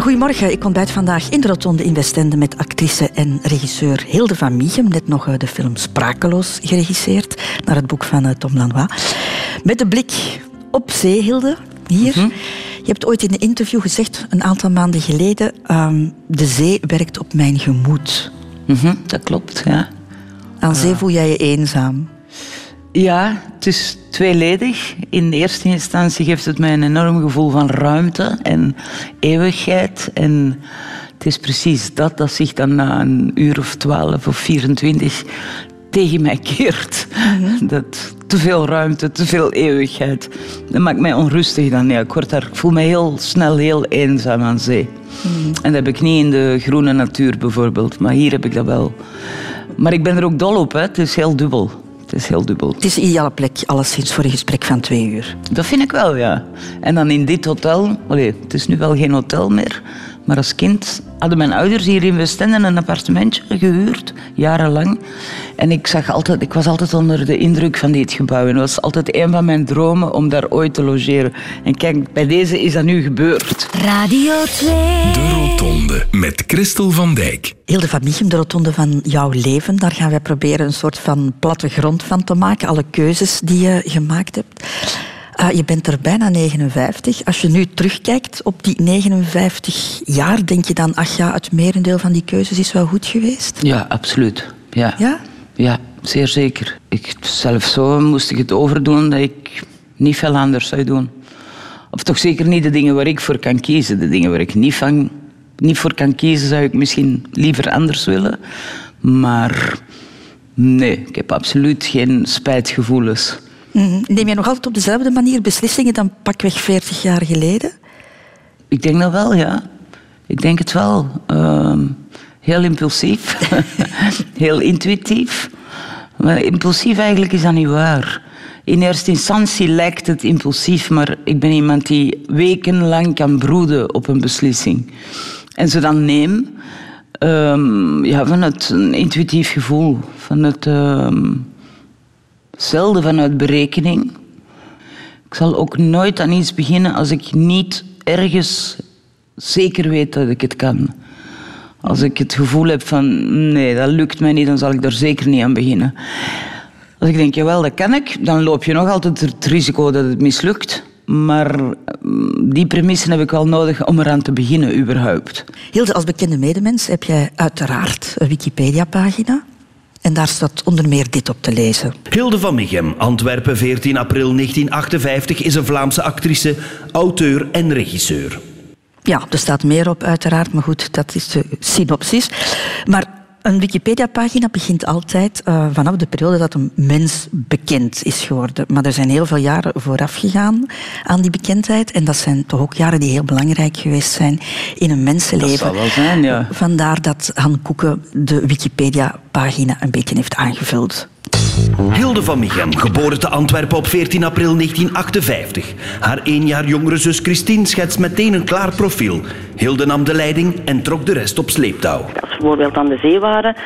Goedemorgen, ik ontbijt vandaag in de Rotonde in Westende met actrice en regisseur Hilde van Miechem. Net nog de film Sprakeloos geregisseerd, naar het boek van eh, Tom Lanois. Met de blik op zee, Hilde, hier. Mhm. Je hebt ooit in een interview gezegd, een aantal maanden geleden, um, de zee werkt op mijn gemoed. Mhm, dat klopt, ja. Aan zee voel jij je eenzaam. Ja, het is tweeledig. In eerste instantie geeft het mij een enorm gevoel van ruimte en eeuwigheid. En het is precies dat dat zich dan na een uur of twaalf of 24 tegen mij keert. Mhm. Dat te veel ruimte, te veel eeuwigheid. Dat maakt mij onrustig dan. Ja, ik, word daar, ik voel me heel snel heel eenzaam aan zee. Mhm. En dat heb ik niet in de groene natuur bijvoorbeeld. Maar hier heb ik dat wel. Maar ik ben er ook dol op. Hè. Het is heel dubbel. Het is heel dubbel. Het is een ideale plek, alleszins, voor een gesprek van twee uur. Dat vind ik wel, ja. En dan in dit hotel... Allee, het is nu wel geen hotel meer. Maar als kind hadden mijn ouders hier in Westende een appartementje gehuurd, jarenlang. En ik, zag altijd, ik was altijd onder de indruk van dit gebouw. En het was altijd een van mijn dromen om daar ooit te logeren. En kijk, bij deze is dat nu gebeurd. Radio 2. De Rotonde met Christel van Dijk. Hilde van Miechem, de rotonde van jouw leven. Daar gaan wij proberen een soort van plattegrond van te maken. Alle keuzes die je gemaakt hebt. Ah, je bent er bijna 59. Als je nu terugkijkt op die 59 jaar, denk je dan, ach ja, het merendeel van die keuzes is wel goed geweest? Ja, absoluut. Ja? Ja, ja zeer zeker. Ik, zelf zo moest ik het overdoen dat ik niet veel anders zou doen. Of toch zeker niet de dingen waar ik voor kan kiezen. De dingen waar ik niet, van, niet voor kan kiezen, zou ik misschien liever anders willen. Maar nee, ik heb absoluut geen spijtgevoelens. Mhm. Neem jij nog altijd op dezelfde manier beslissingen dan pakweg 40 jaar geleden? Ik denk dat wel, ja. Ik denk het wel. Ehm, heel impulsief. heel intuïtief. Maar impulsief eigenlijk is dat niet waar. In eerste instantie lijkt het impulsief, maar ik ben iemand die wekenlang kan broeden op een beslissing. En ze dan neem um, ja, van het een intuïtief gevoel, van het ehm, zelden vanuit berekening. Ik zal ook nooit aan iets beginnen als ik niet ergens zeker weet dat ik het kan. Als ik het gevoel heb van nee, dat lukt mij niet, dan zal ik er zeker niet aan beginnen. Als ik denk, jawel, dat kan ik, dan loop je nog altijd het risico dat het mislukt. Maar mm, die premissen heb ik wel nodig om eraan te beginnen, überhaupt. Hilde, als bekende medemens heb jij uiteraard een Wikipedia-pagina. En daar staat onder meer dit op te lezen. Hilde van Michem, Antwerpen, 14 april 1958, is een Vlaamse actrice, auteur en regisseur. Ja, er staat meer op uiteraard, maar goed, dat is de synopsis. Maar een Wikipedia-pagina begint altijd uh, vanaf de periode dat een mens bekend is geworden. Maar er zijn heel veel jaren vooraf gegaan aan die bekendheid. En dat zijn toch ook jaren die heel belangrijk geweest zijn in een mensenleven. Dat zal wel zijn, ja. Vandaar dat Han Koeken de Wikipedia-pagina een beetje heeft aangevuld. Hilde van Michem, geboren te Antwerpen op 14 april 1958. Haar één jaar jongere zus Christine schetst meteen een klaar profiel. Hilde nam de leiding en trok de rest op sleeptouw. Als we bijvoorbeeld aan de zee waren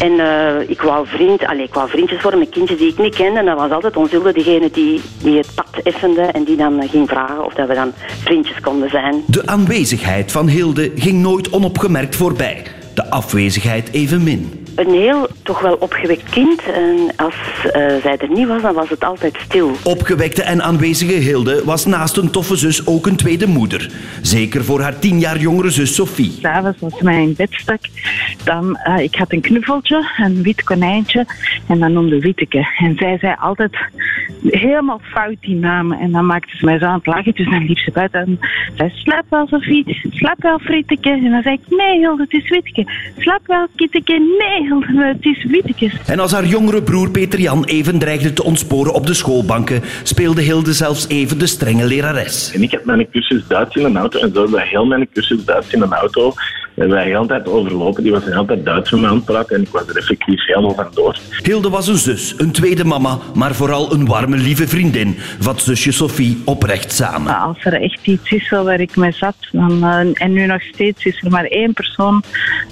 en uh, ik, wou vriend, allez, ik wou vriendjes worden met kindjes die ik niet kende, en dat was altijd ons Hilde degene die, die het pad effende en die dan ging vragen of dat we dan vriendjes konden zijn. De aanwezigheid van Hilde ging nooit onopgemerkt voorbij. De afwezigheid evenmin een heel toch wel opgewekt kind. En als uh, zij er niet was, dan was het altijd stil. Opgewekte en aanwezige Hilde was naast een toffe zus ook een tweede moeder. Zeker voor haar tien jaar jongere zus Sophie. S'avonds als mij in bed stak, dan uh, ik had een knuffeltje, een wit konijntje en dan noemde Witteke. En zij zei altijd helemaal fout die namen. En dan maakte ze mij zo aan het lachen. Dus dan liep ze buiten en zei, slaap wel Sophie, slaap wel Fritteke. En dan zei ik, nee Hilde, het is Witteke. Slaap wel Kitteke, nee het is Wittekes. En als haar jongere broer Peter Jan even dreigde te ontsporen op de schoolbanken, speelde Hilde zelfs even de strenge lerares. En ik heb mijn cursus Duits in een auto en zo hebben heel mijn cursus Duits in een auto. Hebben wij altijd overlopen. Die was de altijd Duits met me aan het praten en ik was er effectief helemaal van door. Hilde was een zus, een tweede mama, maar vooral een warme, lieve vriendin. Vat zusje Sophie oprecht samen. Als er echt iets is waar ik mee zat, dan, eh, en nu nog steeds is er maar één persoon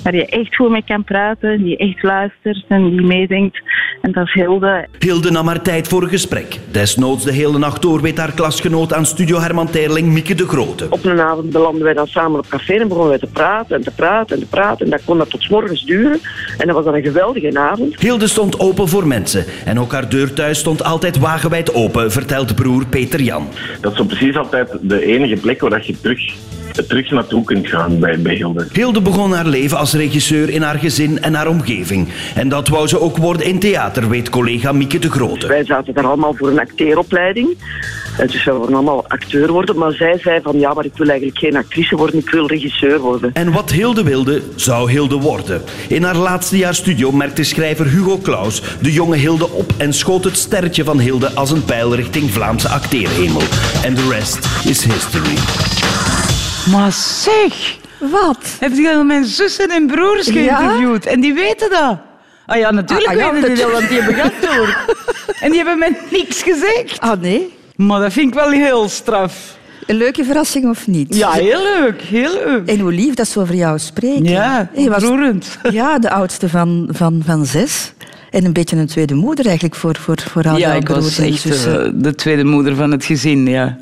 waar je echt goed mee kan praten, die echt luistert en die meedenkt. En dat is Hilde. Hilde nam haar tijd voor een gesprek. Desnoods de hele nacht door weet haar klasgenoot aan Studio Herman Terling, Mieke de Grote. Op een avond belanden wij dan samen op café en begonnen wij te praten en te praten en te praten. En dat kon dat tot 's morgens duren. En dat was dan een geweldige avond. Hilde stond open voor mensen. En ook haar deur thuis stond altijd wagenwijd open, vertelt broer Peter Jan. Dat is zo precies altijd de enige plek waar dat je terug, terug naartoe kunt gaan bij, bij Hilde. Hilde begon haar leven als regisseur in haar gezin en haar omgeving. En dat wou ze ook worden in theater, weet collega Mieke de Grote. Wij zaten daar allemaal voor een acteeropleiding. En dus wij wilden allemaal acteur worden. Maar zij zei van ja, maar ik wil eigenlijk geen actrice worden, ik wil regisseur worden. En wat Hilde wilde, zou Hilde worden. In haar laatste jaar studio merkte schrijver Hugo Claus de jonge Hilde op en schoot het sterretje van Hilde als een pijl richting Vlaamse acteerhemel. En de rest is history. Maar zeg, Wat? heb je al mijn zussen en broers Ja? geïnterviewd? En die weten dat. Ah ja, natuurlijk Ah, ah, ja, weten die dat, want die hebben geantwoord. en die hebben mij niks gezegd. Ah nee? Maar dat vind ik wel heel straf. Een leuke verrassing of niet? Ja, heel leuk, heel leuk. En hoe lief dat ze over jou spreken. Ja, ontroerend. Ja, de oudste van, van, van zes. En een beetje een tweede moeder eigenlijk voor, voor, voor al Ja, jouw broers eh, de tweede moeder van het gezin, ja.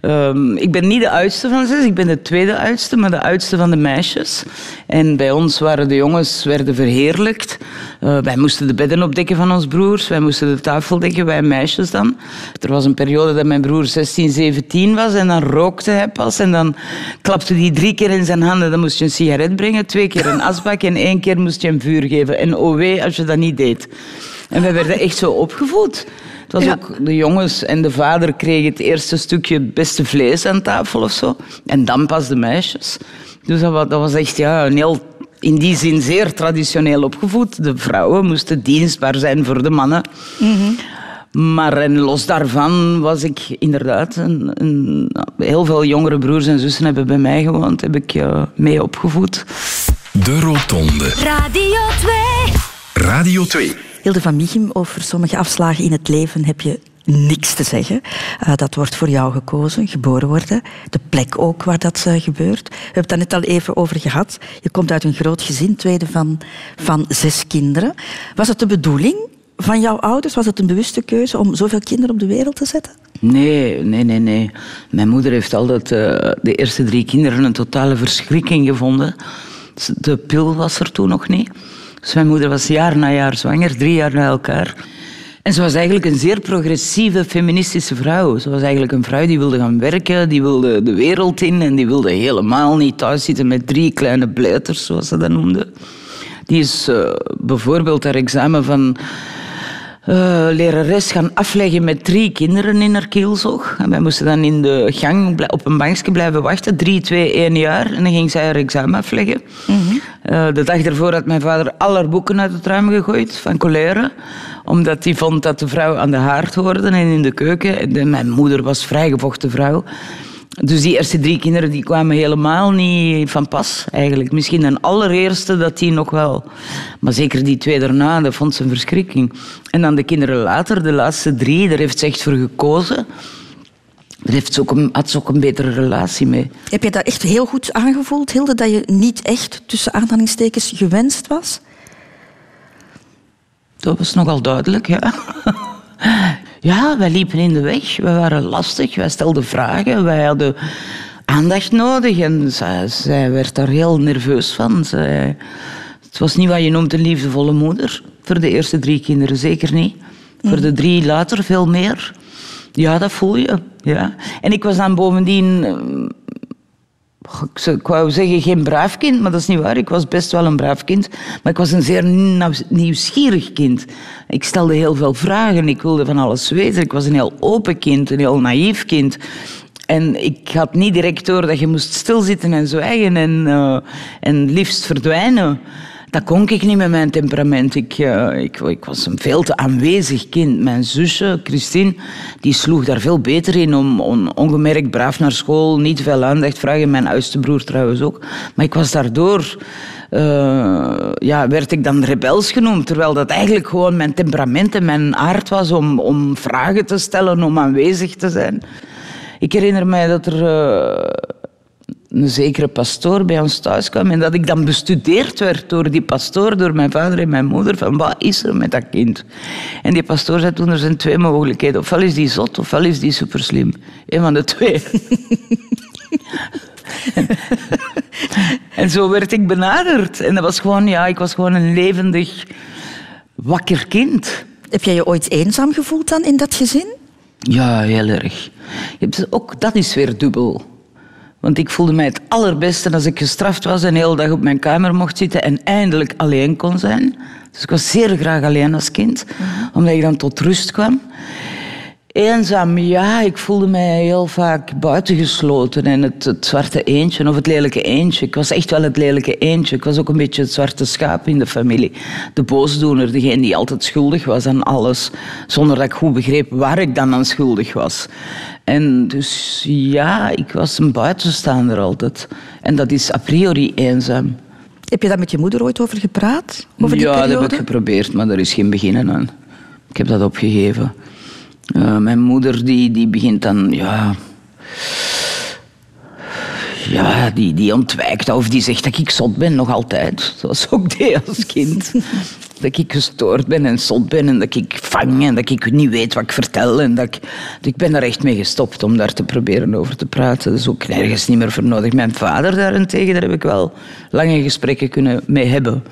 Ehm, ik ben niet de oudste van zes, ik ben de tweede oudste, maar de oudste van de meisjes. En bij ons waren de jongens werden verheerlijkt. Eh, wij moesten de bedden opdekken van ons broers, wij moesten de tafel dekken, wij meisjes dan. Er was een periode dat mijn broer 16, 17 was en dan rookte hij pas. En dan klapte hij drie keer in zijn handen, dan moest je een sigaret brengen, twee keer een asbak en één keer moest je hem vuur geven. En oh wee als je dat niet deed. En wij werden echt zo opgevoed. Het was Ja. ook de jongens en de vader kregen het eerste stukje het beste vlees aan tafel of zo. En dan pas de meisjes. Dus dat was, dat was echt ja, een heel, in die zin zeer traditioneel opgevoed. De vrouwen moesten dienstbaar zijn voor de mannen. Maar en los daarvan was ik inderdaad... Een, een, heel veel jongere broers en zussen hebben bij mij gewoond. Heb ik mee opgevoed. De Rotonde. Radio 2. Radio 2. Hilde van Michem, over sommige afslagen in het leven heb je niks te zeggen. Eh, dat wordt voor jou gekozen, geboren worden. De plek ook waar dat eh, gebeurt. We hebben het daar net al even over gehad. Je komt uit een groot gezin, tweede van, van zes kinderen. Was het de bedoeling van jouw ouders? Was het een bewuste keuze om zoveel kinderen op de wereld te zetten? Nee, nee, nee, nee. Mijn moeder heeft altijd eh, de eerste drie kinderen een totale verschrikking gevonden. De pil was er toen nog niet. Mijn moeder was jaar na jaar zwanger, drie jaar na elkaar. En ze was eigenlijk een zeer progressieve, feministische vrouw. Ze was eigenlijk een vrouw die wilde gaan werken, die wilde de wereld in en die wilde helemaal niet thuis zitten met drie kleine bleuters, zoals ze dat noemde. Die is eh, bijvoorbeeld haar examen van eh, lerares gaan afleggen met drie kinderen in haar kielzog. En wij moesten dan in de gang op een bankje blijven wachten. Drie, twee, één jaar. En dan ging zij haar examen afleggen. Eh, de dag ervoor had mijn vader al haar boeken uit het ruim gegooid van colère. Omdat hij vond dat de vrouw aan de haard hoorde en in de keuken. De- mijn moeder was vrijgevochten vrouw. Dus die eerste drie kinderen die kwamen helemaal niet van pas, eigenlijk. Misschien een allereerste dat die nog wel. Maar zeker die twee daarna, dat vond ze een verschrikking. En dan de kinderen later, de laatste drie, daar heeft ze echt voor gekozen. Daar heeft ze ook een, had ze ook een betere relatie mee. Heb je dat echt heel goed aangevoeld, Hilde, dat je niet echt tussen aanhalingstekens gewenst was? Dat was nogal duidelijk, ja. Ja, wij liepen in de weg, wij waren lastig, wij stelden vragen, wij hadden aandacht nodig en zij, werd daar heel nerveus van. Zij, het was niet wat je noemt een liefdevolle moeder, voor de eerste drie kinderen zeker niet. Voor de drie later veel meer. Ja, dat voel je. Ja. En ik was dan bovendien ik wou zeggen geen braaf kind, maar dat is niet waar. Ik was best wel een braaf kind. Maar ik was een zeer nieuw- nieuwsgierig kind. Ik stelde heel veel vragen. Ik wilde van alles weten. Ik was een heel open kind, een heel naïef kind. En ik had niet direct door dat je moest stilzitten en zwijgen en, eh, en liefst verdwijnen. Dat kon ik niet met mijn temperament. Ik, eh, ik, ik was een veel te aanwezig kind. Mijn zusje, Christine, die sloeg daar veel beter in om on- ongemerkt braaf naar school, niet veel aandacht vragen. Mijn oudste broer trouwens ook. Maar ik was daardoor... eh, ja, werd ik dan rebels genoemd, terwijl dat eigenlijk gewoon mijn temperament en mijn aard was om, om vragen te stellen, om aanwezig te zijn. Ik herinner mij dat er eh, een zekere pastoor bij ons thuis kwam en dat ik dan bestudeerd werd door die pastoor, door mijn vader en mijn moeder, van wat is er met dat kind? En die pastoor zei toen, er zijn twee mogelijkheden. Ofwel is die zot, ofwel is die superslim. Een van de twee. en zo werd ik benaderd. En dat was gewoon, ja, ik was gewoon een levendig, wakker kind. Heb jij je ooit eenzaam gevoeld dan in dat gezin? Ja, heel erg. Ook dat is weer dubbel. Want ik voelde mij het allerbeste als ik gestraft was en de hele dag op mijn kamer mocht zitten en eindelijk alleen kon zijn. Dus ik was zeer graag alleen als kind, omdat ik dan tot rust kwam. Eenzaam, ja, ik voelde mij heel vaak buitengesloten en het, het zwarte eendje of het lelijke eendje. Ik was echt wel het lelijke eendje. Ik was ook een beetje het zwarte schaap in de familie. De boosdoener, degene die altijd schuldig was aan alles, zonder dat ik goed begreep waar ik dan aan schuldig was. En dus ja, ik was een buitenstaander altijd. En dat is a priori eenzaam. Heb je daar met je moeder ooit over gepraat? Over die ja, dat heb ik geprobeerd, maar er is geen beginnen aan. Ik heb dat opgegeven. Eh, mijn moeder die, die begint dan, ja... Ja, die, die ontwijkt of die zegt dat ik zot ben, nog altijd. Zoals ook deed als kind. dat ik gestoord ben en zot ben en dat ik vang en dat ik niet weet wat ik vertel. En dat ik, dat ik ben er echt mee gestopt om daar te proberen over te praten. Dat is ook nergens niet meer voor nodig. Mijn vader daarentegen, daar heb ik wel lange gesprekken kunnen mee hebben.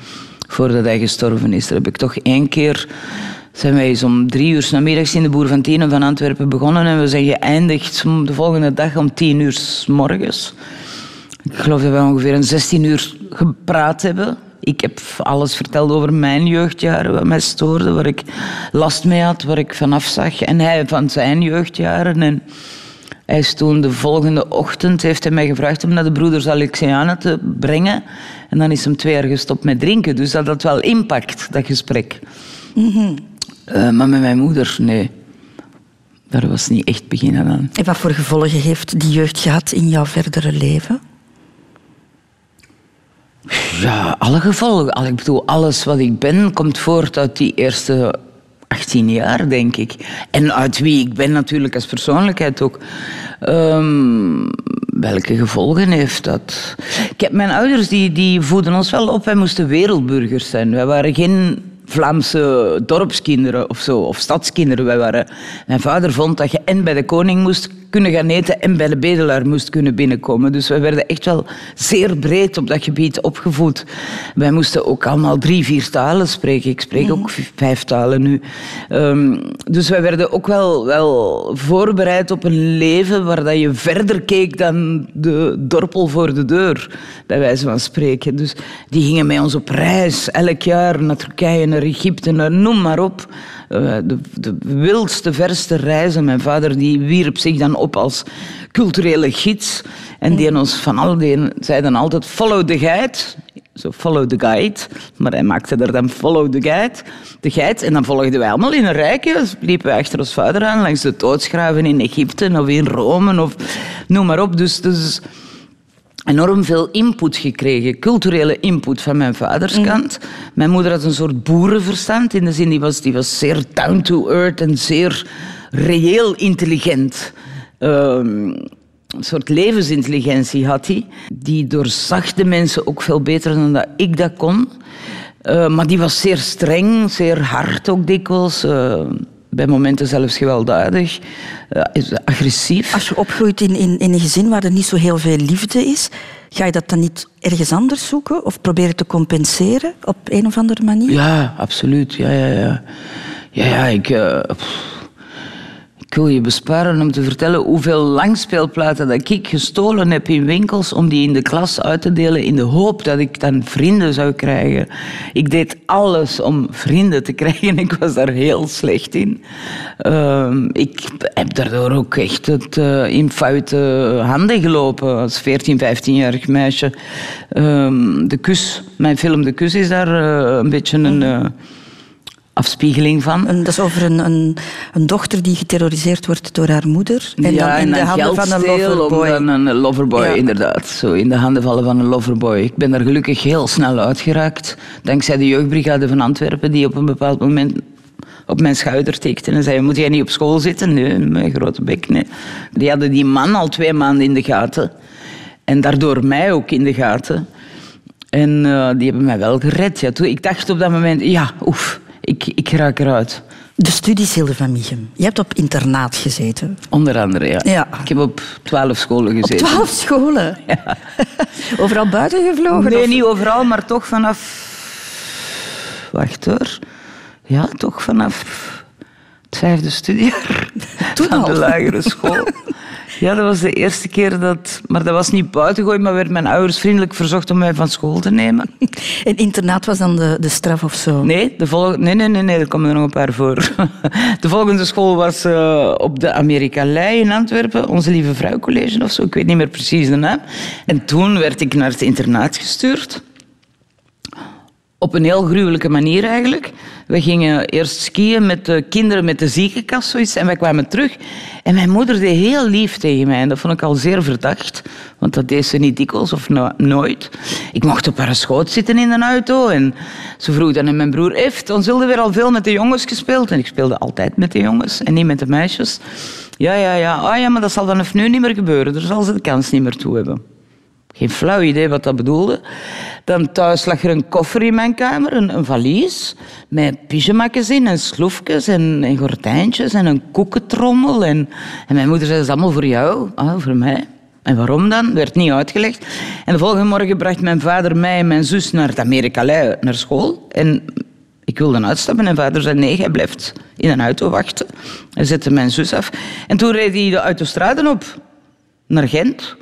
Voordat hij gestorven is. Daar heb ik toch één keer zijn wij om drie uur 's namiddags in de Boer van Tienen van Antwerpen begonnen en we zijn geëindigd de volgende dag om tien uur 's morgens. Ik geloof dat we ongeveer een 16 uur gepraat hebben. Ik heb alles verteld over mijn jeugdjaren, wat mij stoorde, waar ik last mee had, waar ik vanaf zag. En hij van zijn jeugdjaren. En hij is toen de volgende ochtend heeft hij mij gevraagd om naar de broeders Alexianen te brengen. En dan is hem twee jaar gestopt met drinken. Dus dat had wel impact, dat gesprek. Eh, maar met mijn moeder, nee. Daar was niet echt beginnen aan. En wat voor gevolgen heeft die jeugd gehad in jouw verdere leven? Ja, alle gevolgen. Al- Ik bedoel, alles wat ik ben komt voort uit die eerste 18 jaar, denk ik. En uit wie ik ben natuurlijk als persoonlijkheid ook. Ehm, welke gevolgen heeft dat? Ik heb mijn ouders die, die voeden ons wel op. Wij moesten wereldburgers zijn. Wij waren geen Vlaamse dorpskinderen of zo, of stadskinderen. Wij waren, mijn vader vond dat je en bij de koning moest kunnen gaan eten en bij de bedelaar moest kunnen binnenkomen. Dus wij werden echt wel zeer breed op dat gebied opgevoed. Wij moesten ook allemaal drie, vier talen spreken. Ik spreek ook v- vijf talen nu. Ehm, dus wij werden ook wel, wel voorbereid op een leven waar dat je verder keek dan de dorpel voor de deur, bij wijze van spreken. Dus die gingen met ons op reis, elk jaar naar Turkije, naar Egypte, naar noem maar op. Eh, de, de wildste, verste reizen. Mijn vader die wierp zich dan op als culturele gids. En die ons van al die zei dan altijd follow the guide. Zo follow the guide. Maar hij maakte er dan follow the guide. De geit. En dan volgden wij allemaal in een rijke. Dus liepen wij achter ons vader aan langs de doodsgraven in Egypte of in Rome of noem maar op. Dus, dus enorm veel input gekregen, culturele input van mijn vaders kant. Mijn moeder had een soort boerenverstand, in de zin die was, die was zeer down to earth en zeer reëel intelligent. Ehm, een soort levensintelligentie had hij. Die doorzag de mensen ook veel beter dan dat ik dat kon. Eh, maar die was zeer streng, zeer hard ook dikwijls. eh, bij momenten zelfs gewelddadig. eh, is agressief. Als je opgroeit in, in, in een gezin waar er niet zo heel veel liefde is, ga je dat dan niet ergens anders zoeken of proberen te compenseren op een of andere manier? Ja, absoluut. Ja, ja, ja. Ja, ja ik, eh, ik wil je besparen om te vertellen hoeveel langspeelplaten dat ik gestolen heb in winkels om die in de klas uit te delen in de hoop dat ik dan vrienden zou krijgen. Ik deed alles om vrienden te krijgen. Ik was daar heel slecht in. Ehm, ik heb daardoor ook echt het, eh, in foute handen gelopen als 14, 15-jarig meisje. Ehm, de kus, mijn film De Kus is daar eh, een beetje een... afspiegeling van. Dat is over een, een, een dochter die geterroriseerd wordt door haar moeder. En ja, dan in en de handen van een loverboy. dan een loverboy, Ja. inderdaad. Zo in de handen vallen van een loverboy. Ik ben daar gelukkig heel snel uitgeraakt. Dankzij de jeugdbrigade van Antwerpen, die op een bepaald moment op mijn schouder tikte en zei, moet jij niet op school zitten? Nee, mijn grote bek, nee. Die hadden die man al twee maanden in de gaten. En daardoor mij ook in de gaten. En eh, die hebben mij wel gered. Ja. Toen, ik dacht op dat moment, ja, oef, ik, ik raak eruit. De studies Hilde van Michem. Je hebt op internaat gezeten. Onder andere, ja. Ja. Ik heb op twaalf scholen Op gezeten. twaalf scholen. Overal buiten gevlogen? Nee, of- niet overal, maar toch vanaf... Wacht hoor. Ja, toch vanaf het vijfde studiejaar Toen van de lagere school. Ja, dat was de eerste keer dat... Maar dat was niet buitengooien, maar werd mijn ouders vriendelijk verzocht om mij van school te nemen. En internaat was dan de, de straf of zo? Nee, de volg... nee, nee, nee, nee, er komen er nog een paar voor. De volgende school was eh, op de Amerikalei in Antwerpen, Onze Lieve Vrouw College of zo, ik weet niet meer precies de naam. En toen werd ik naar het internaat gestuurd. Op een heel gruwelijke manier eigenlijk. We gingen eerst skiën met de kinderen met de ziekenkast zoiets, en wij kwamen terug. En mijn moeder deed heel lief tegen mij. En dat vond ik al zeer verdacht. Want dat deed ze niet dikwijls of no- nooit. Ik mocht op haar schoot zitten in een auto. En ze vroeg dan aan mijn broer... Heeft, ons wilde weer al veel met de jongens gespeeld. En ik speelde altijd met de jongens en niet met de meisjes. Ja, ja, ja. Ah ja, maar dat zal dan even nu niet meer gebeuren. Daar zal ze de kans niet meer toe hebben. Geen flauw idee wat dat bedoelde. Dan thuis lag er een koffer in mijn kamer, een, een valies, met pyjamakjes in en sloefjes en, en gordijntjes en een koekentrommel. En, en mijn moeder zei, dat is allemaal voor jou, ah, voor mij. En waarom dan? Werd niet uitgelegd. En de volgende morgen bracht mijn vader mij en mijn zus naar het Amerikalei, naar school. En ik wilde uitstappen en vader zei, nee, jij blijft in een auto wachten. Hij zette mijn zus af. En toen reed hij de autostraden op, naar Gent.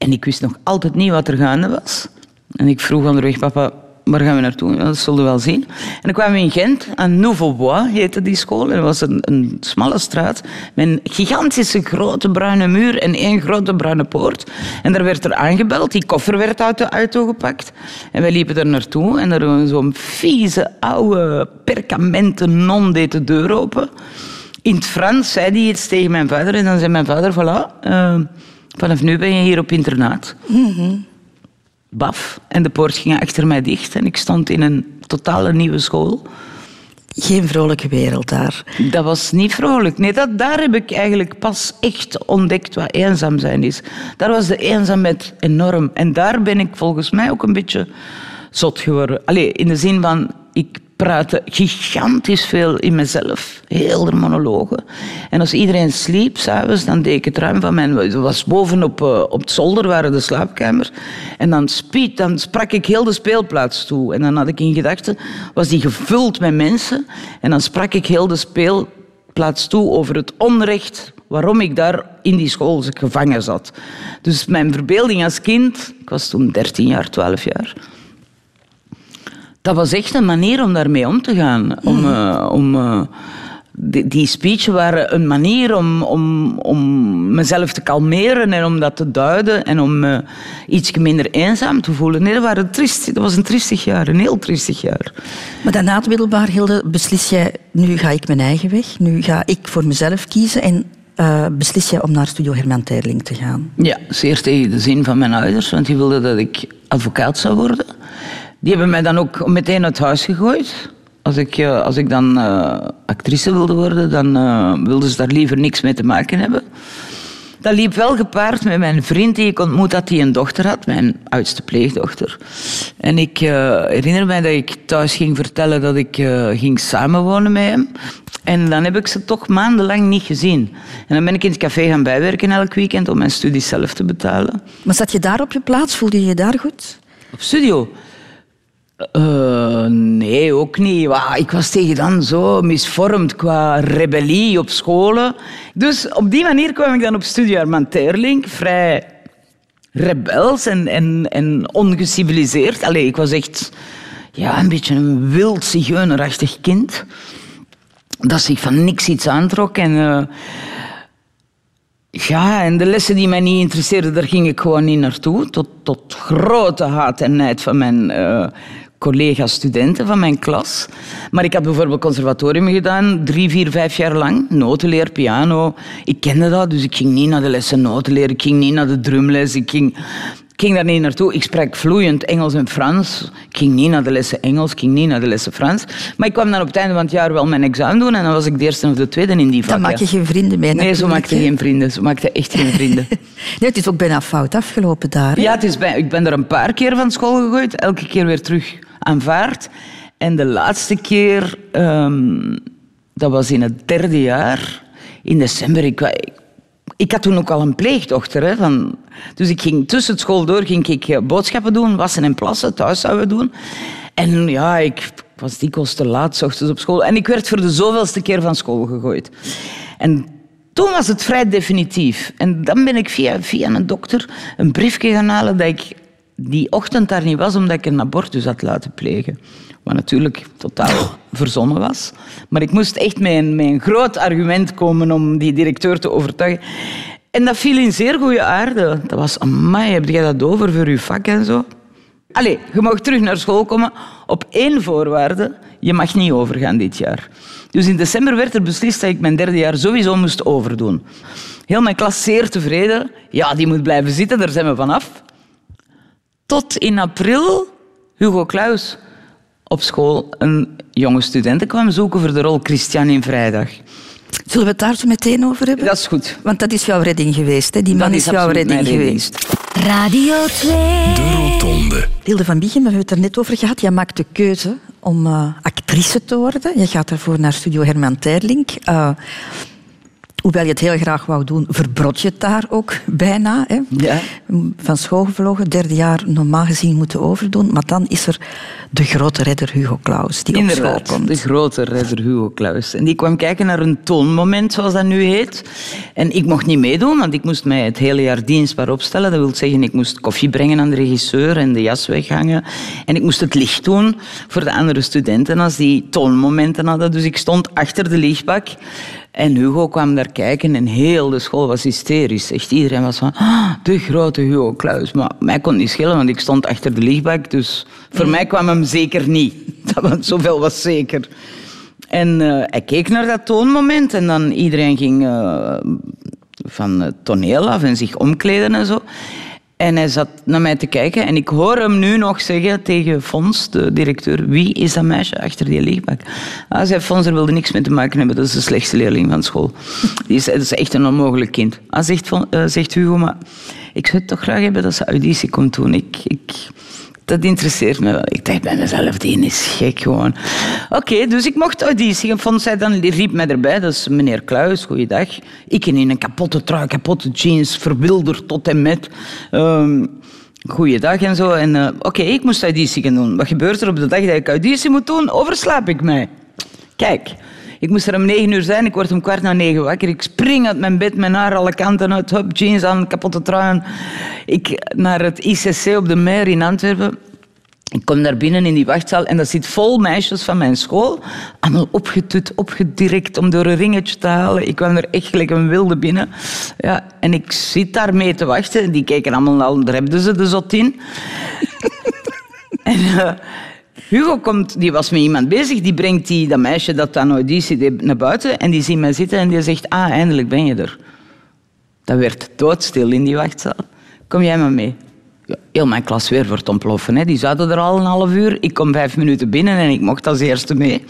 En ik wist nog altijd niet wat er gaande was. En ik vroeg onderweg, papa, waar gaan we naartoe? Ja, dat zullen we wel zien. En dan kwamen we in Gent, aan Nouveau-Bois heette die school. En dat was een, een smalle straat met een gigantische grote bruine muur en één grote bruine poort. En daar werd er aangebeld, die koffer werd uit de auto gepakt. En wij liepen er naartoe en er was zo'n vieze, oude, perkamenten non deed de deur open. In het Frans zei hij iets tegen mijn vader en dan zei mijn vader, voilà, eh, vanaf nu ben je hier op internaat. Baf. En de poort ging achter mij dicht en ik stond in een totale nieuwe school. Geen vrolijke wereld daar. Dat was niet vrolijk. Nee, dat, daar heb ik eigenlijk pas echt ontdekt wat eenzaam zijn is. Daar was de eenzaamheid enorm. En daar ben ik volgens mij ook een beetje zot geworden. Allee, in de zin van, ik praatte gigantisch veel in mezelf. Heel de monologen. En als iedereen sliep s'avonds, dan deed ik het ruim van mijn... Het was bovenop eh, op het zolder, waren de slaapkamer. En dan, spiet, dan sprak ik heel de speelplaats toe. En dan had ik in gedachten, was die gevuld met mensen. En dan sprak ik heel de speelplaats toe over het onrecht waarom ik daar in die school gevangen zat. Dus mijn verbeelding als kind, ik was toen 13 jaar, 12 jaar, dat was echt een manier om daarmee om te gaan. Om, eh, om, eh, die, die speechen waren een manier om, om, om mezelf te kalmeren en om dat te duiden en om me iets minder eenzaam te voelen. Nee, dat, waren triest, dat was een triestig jaar, een heel triestig jaar. Maar dan na het middelbaar, Hilde, beslis jij... Nu ga ik mijn eigen weg. Nu ga ik voor mezelf kiezen. En eh, beslis jij om naar Studio Herman Teirling te gaan. Ja, zeer tegen de zin van mijn ouders, want die wilden dat ik advocaat zou worden. Die hebben mij dan ook meteen uit huis gegooid. Als ik, eh, als ik dan eh, actrice wilde worden, dan eh, wilden ze daar liever niks mee te maken hebben. Dat liep wel gepaard met mijn vriend die ik ontmoet had, die een dochter had, mijn oudste pleegdochter. En ik herinner mij dat ik thuis ging vertellen dat ik ging samenwonen met hem. En dan heb ik ze toch maandenlang niet gezien. En dan ben ik in het café gaan bijwerken elk weekend om mijn studies zelf te betalen. Maar zat je daar op je plaats? Voelde je je daar goed? Op studio. Eh, nee, ook niet. Ik was tegen dan zo misvormd qua rebellie op scholen. Dus op die manier kwam ik dan op Studio Armand Terling, vrij rebels en, en, en ongeciviliseerd. Allee, ik was echt ja, een beetje een wild zigeunerachtig kind. Dat zich van niks iets aantrok. En, eh, ja, en de lessen die mij niet interesseerden, daar ging ik gewoon niet naartoe. Tot, tot grote haat en nijd van mijn eh, collega-studenten van mijn klas. Maar ik had bijvoorbeeld conservatorium gedaan, drie, vier, vijf jaar lang. Notenleer, piano. Ik kende dat, dus ik ging niet naar de lessen notenleer. Ik ging niet naar de drumles. Ik ging, ik ging daar niet naartoe. Ik sprak vloeiend Engels en Frans. Ik ging niet naar de lessen Engels, ik ging niet naar de lessen Frans. Maar ik kwam dan op het einde van het jaar wel mijn examen doen en dan was ik de eerste of de tweede in die Dan vakken. maak je geen vrienden mee. Nee, zo maakte geen vrienden. Zo maakte echt geen vrienden. Nee, het is ook bijna fout afgelopen daar. hè? Ja, het is bij, ik ben er een paar keer van school gegooid. Elke keer weer terug aanvaard. En de laatste keer, ehm, dat was in het derde jaar, in december. Ik, ik, had toen ook al een pleegdochter. Hè, van, dus ik ging tussen het school door ging ik eh, boodschappen doen, wassen en plassen, thuis zouden we doen. En ja, ik was dikwijls te laat, ochtends op school. En ik werd voor de zoveelste keer van school gegooid. En toen was het vrij definitief. En dan ben ik via, via een dokter een briefje gaan halen dat ik die ochtend daar niet was omdat ik een abortus had laten plegen. Wat natuurlijk totaal verzonnen was. Maar ik moest echt met een, met een groot argument komen om die directeur te overtuigen. En dat viel in zeer goede aarde. Dat was, amai, heb jij dat over voor je vak en zo? Allee, je mag terug naar school komen op één voorwaarde. Je mag niet overgaan dit jaar. Dus in december werd er beslist dat ik mijn derde jaar sowieso moest overdoen. Heel mijn klas zeer tevreden. Ja, die moet blijven zitten, daar zijn we vanaf. Tot in april Hugo Claus op school een jonge student kwam zoeken voor de rol Christian in Vrijdag. Zullen we het daar zo meteen over hebben? Dat is goed. Want dat is jouw redding geweest. Hè? Die man Dat is, is jouw redding geweest. Radio 2. De Rotonde. Hilde van Biegem, we hebben het er net over gehad. Jij maakt de keuze om eh, actrice te worden. Je gaat daarvoor naar Studio Herman Terlink. Eh, hoewel je het heel graag wou doen, verbrot je het daar ook bijna. Hè? Ja. Van school gevlogen, derde jaar normaal gezien moeten overdoen. Maar dan is er de grote redder Hugo Claus die op school komt. de grote redder Hugo Claus. En die kwam kijken naar een toonmoment, zoals dat nu heet. En ik mocht niet meedoen, want ik moest mij het hele jaar dienstbaar opstellen. Dat wil zeggen, ik moest koffie brengen aan de regisseur en de jas weghangen. En ik moest het licht doen voor de andere studenten als die toonmomenten hadden. Dus ik stond achter de lichtbak. En Hugo kwam daar kijken en heel de school was hysterisch. Echt iedereen was van, "Ah, de grote Hugo Claus. Maar mij kon niet schelen, want ik stond achter de lichtbak. Dus voor mij kwam hem zeker niet. Dat, want zoveel was zeker. En eh, hij keek naar dat toonmoment en dan iedereen ging eh, van het toneel af en zich omkleden en zo. En hij zat naar mij te kijken en ik hoor hem nu nog zeggen tegen Fons, de directeur, wie is dat meisje achter die lichtbak? Ah, zei Fons, er wilde niks mee te maken hebben, dat is de slechtste leerling van school. Die is, dat is echt een onmogelijk kind. Ah, zegt, eh, zegt Hugo, maar ik zou het toch graag hebben dat ze auditie komt doen. Ik, ik, dat interesseert me wel. Ik dacht bij mezelf, die is gek gewoon. Oké, dus ik mocht auditie. Vond zij dan, riep mij erbij, dat is meneer Kluis, goeiedag. Ik in een kapotte trui, kapotte jeans, verwilderd tot en met. Ehm goeiedag en zo. En eh, oké, ik moest auditie doen. Wat gebeurt er op de dag dat ik auditie moet doen? Overslaap ik mij. Kijk, ik moest er om negen uur zijn. Ik word om kwart na negen wakker. Ik spring uit mijn bed, mijn haar alle kanten uit. Hup, jeans aan, kapotte trui. Ik naar het ICC op de Meer in Antwerpen. Ik kom daar binnen in die wachtzaal en dat zit vol meisjes van mijn school. Allemaal opgetut, opgedirekt om door een ringetje te halen. Ik kwam er echt gelijk een wilde binnen. Ja, en ik zit daar mee te wachten. Die keken allemaal al, daar hebben ze de zot in. En eh, Hugo komt, die was met iemand bezig, die brengt die, dat meisje dat aan auditie deed naar buiten en die ziet mij zitten en die zegt, ah, eindelijk ben je er. Dat werd doodstil in die wachtzaal. Kom jij maar mee. Ja, heel mijn klas weer wordt ontploffen. Hè. Die zaten er al een half uur. Ik kom vijf minuten binnen en ik mocht als eerste mee.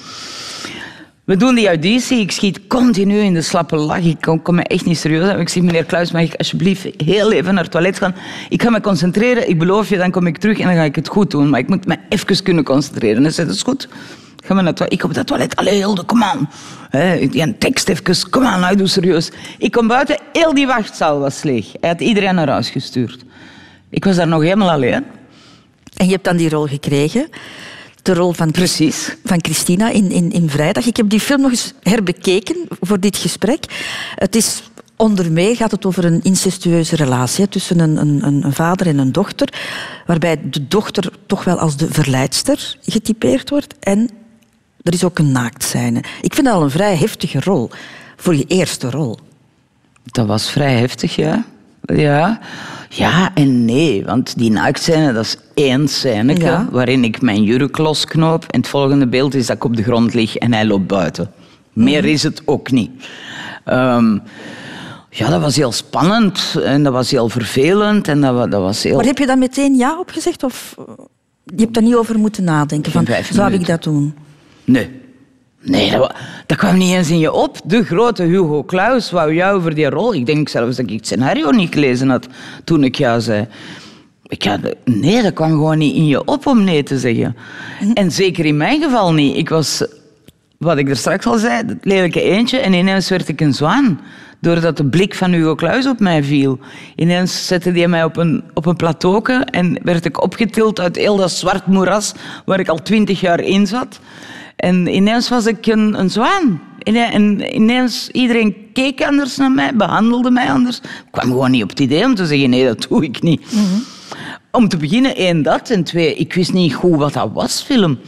We doen die auditie. Ik schiet continu in de slappe lach. Ik kom, me echt niet serieus aan. Ik zeg, meneer Kluis, mag ik alsjeblieft heel even naar het toilet gaan? Ik ga me concentreren. Ik beloof je, dan kom ik terug en dan ga ik het goed doen. Maar ik moet me even kunnen concentreren. Hij zei, dat is goed. Ga maar naar het. Ik op dat toilet. Allee, Hilde, kom aan. Die een tekst even. Kom aan, nou, doe serieus. Ik kom buiten. Heel die wachtzaal was leeg. Hij had iedereen naar huis gestuurd. Ik was daar nog helemaal alleen. En je hebt dan die rol gekregen. De rol van, Precies. van Christina in, in, in Vrijdag. Ik heb die film nog eens herbekeken voor dit gesprek. Het is onder meer gaat het over een incestueuze relatie tussen een, een, een vader en een dochter, waarbij de dochter toch wel als de verleidster getypeerd wordt en er is ook een naaktscène. Ik vind dat al een vrij heftige rol voor je eerste rol. Dat was vrij heftig, ja. Ja, ja en nee, want die naaktscène, dat is één scène Ja. waarin ik mijn jurk losknoop en het volgende beeld is dat ik op de grond lig en hij loopt buiten. Meer is het ook niet. Ehm, ja, dat was heel spannend en dat was heel vervelend en dat, dat was heel... Maar heb je daar meteen ja op gezegd? Of eh, je hebt daar niet over moeten nadenken? Van, zou ik dat doen? Nee. Nee, dat, wa- dat kwam niet eens in je op. De grote Hugo Claus wou jou voor die rol. Ik denk zelfs dat ik het scenario niet gelezen had toen ik ja zei. Ik had, nee, dat kwam gewoon niet in je op om nee te zeggen. En zeker in mijn geval niet. Ik was, wat ik er straks al zei, het lelijke eentje. En ineens werd ik een zwaan. Doordat de blik van Hugo Claus op mij viel. Ineens zette hij mij op een, op een plateauke en werd ik opgetild uit heel dat zwart moeras waar ik al twintig jaar in zat. En ineens was ik een, een zwaan. En ineens, iedereen keek anders naar mij, behandelde mij anders. Ik kwam gewoon niet op het idee om te zeggen, nee, dat doe ik niet. Om te beginnen, één, dat. En twee, ik wist niet goed wat dat was, film.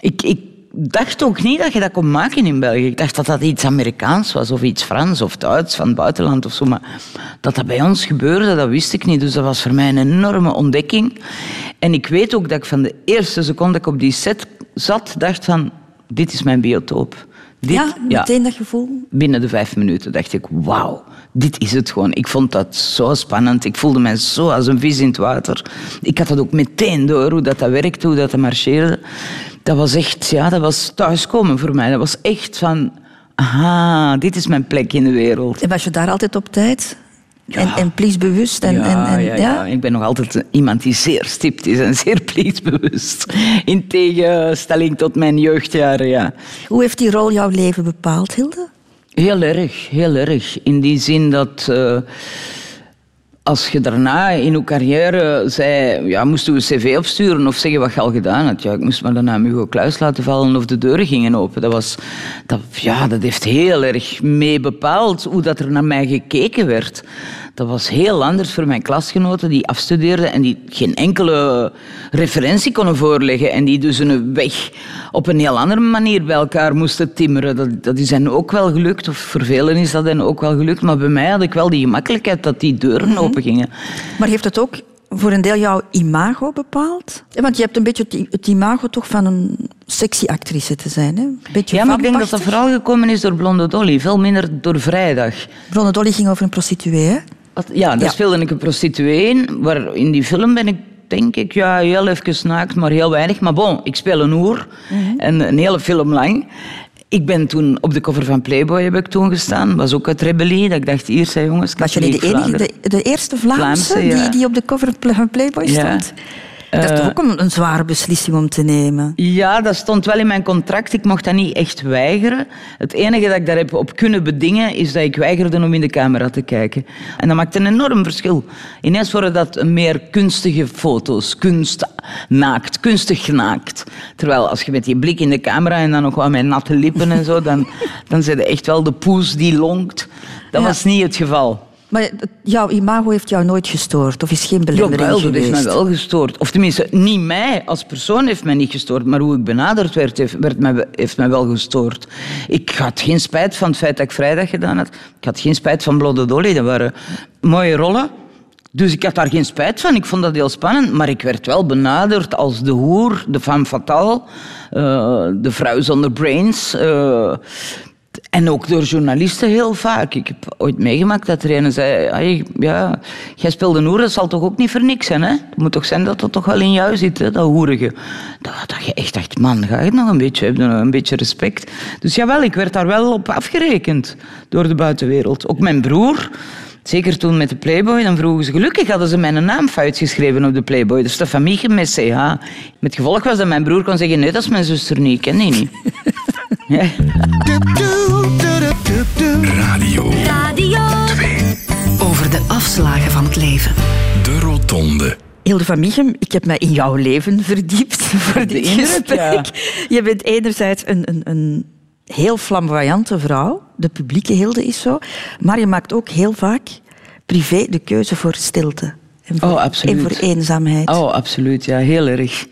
Ik, ik dacht ook niet dat je dat kon maken in België. Ik dacht dat dat iets Amerikaans was, of iets Frans of Duits van het buitenland of zo. Maar dat dat bij ons gebeurde, dat wist ik niet. Dus dat was voor mij een enorme ontdekking. En ik weet ook dat ik van de eerste seconde dat ik op die set zat, dacht van, dit is mijn biotoop. Dit, ja, meteen dat gevoel. binnen de vijf minuten dacht ik, wauw, dit is het gewoon. Ik vond dat zo spannend. Ik voelde mij zo als een vis in het water. Ik had dat ook meteen door, hoe dat, dat werkte, hoe dat, dat marcheerde. Dat was echt, ja, dat was thuiskomen voor mij. Dat was echt van, aha, dit is mijn plek in de wereld. En was je daar altijd op tijd? En, en pliesbewust? En, ja, en, en, ja, ja. ik ben nog altijd iemand die zeer stipt is en zeer pliesbewust. In tegenstelling tot mijn jeugdjaren, ja. Hoe heeft die rol jouw leven bepaald, Hilde? Heel erg, heel erg. In die zin dat eh, als je daarna in je carrière zei, ja, moest je een cv opsturen of zeggen wat je al gedaan had. Ja, ik moest maar daarna Hugo Kluis laten vallen of de deuren gingen open. Dat, was, dat, ja, dat heeft heel erg mee bepaald hoe dat er naar mij gekeken werd. Dat was heel anders voor mijn klasgenoten die afstudeerden en die geen enkele referentie konden voorleggen. En die dus een weg op een heel andere manier bij elkaar moesten timmeren. Dat, dat is hen ook wel gelukt, of voor velen is dat hen ook wel gelukt. Maar bij mij had ik wel die gemakkelijkheid dat die deuren open gingen. Maar heeft het ook voor een deel jouw imago bepaald? Want je hebt een beetje het, imago toch van een sexy actrice te zijn. Hè? Beetje Ja, maar ik denk dat dat vooral gekomen is door Blonde Dolly. Veel minder door Vrijdag. Blonde Dolly ging over een prostituee, hè? Ja, daar speelde ik een prostituee in. Waar in die film ben ik, denk ik, ja, heel even naakt, maar heel weinig. Maar bon, ik speel een oer. Mhm. En een hele film lang. Ik ben toen op de cover van Playboy heb ik toen gestaan. Was ook uit rebellie. Dat ik dacht, hier zijn jongens. Was je niet de, enige, de, de eerste Vlaamse, Vlaamse, ja. die, die op de cover van Playboy Ja. Dat is Eh, toch ook een, een zware beslissing om te nemen? Ja, dat stond wel in mijn contract. Ik mocht dat niet echt weigeren. Het enige dat ik daar heb op kunnen bedingen, is dat ik weigerde om in de camera te kijken. En dat maakt een enorm verschil. Ineens worden dat meer kunstige foto's. Kunst naakt, kunstig naakt. Terwijl als je met die blik in de camera en dan nog wel met natte lippen en zo, dan, dan zit je echt wel de poes die lonkt. Dat Ja. was niet het geval. Maar jouw imago heeft jou nooit gestoord? Of is geen belemmering Jawel, dat heeft mij wel gestoord. Of tenminste, niet mij als persoon heeft mij niet gestoord, maar hoe ik benaderd werd, heeft, werd mij, heeft mij wel gestoord. Ik had geen spijt van het feit dat ik vrijdag gedaan had. Ik had geen spijt van Blonde Dolly. Dat waren mooie rollen. Dus ik had daar geen spijt van. Ik vond dat heel spannend. Maar ik werd wel benaderd als de hoer, de femme fatale, eh, de vrouw zonder brains. eh, en ook door journalisten heel vaak. Ik heb ooit meegemaakt dat er een zei... "Ai, Ja, jij speelt een hoer, dat zal toch ook niet voor niks zijn, hè? Het moet toch zijn dat dat toch wel in jou zit, hè, dat hoerige. Dat, dat je echt dacht, man, ga je nog een beetje hebben, een beetje respect. Dus jawel, ik werd daar wel op afgerekend door de buitenwereld. Ook mijn broer... Zeker toen met de Playboy, dan vroegen ze... Gelukkig hadden ze mijn naam fout geschreven op de Playboy. Dus de familie met CH. Met gevolg was dat mijn broer kon zeggen... Nee, dat is mijn zuster niet, ik ken die niet. Ja. Radio Radio 2. Over de afslagen van het leven. De Rotonde. Hilde van Michem, ik heb mij in jouw leven verdiept voor dit indruk, gesprek. Je bent enerzijds een, een, een heel flamboyante vrouw. De publieke Hilde is zo. Maar je maakt ook heel vaak privé de keuze voor stilte. En voor, Oh, absoluut. En voor eenzaamheid. Oh, absoluut. Ja, heel erg.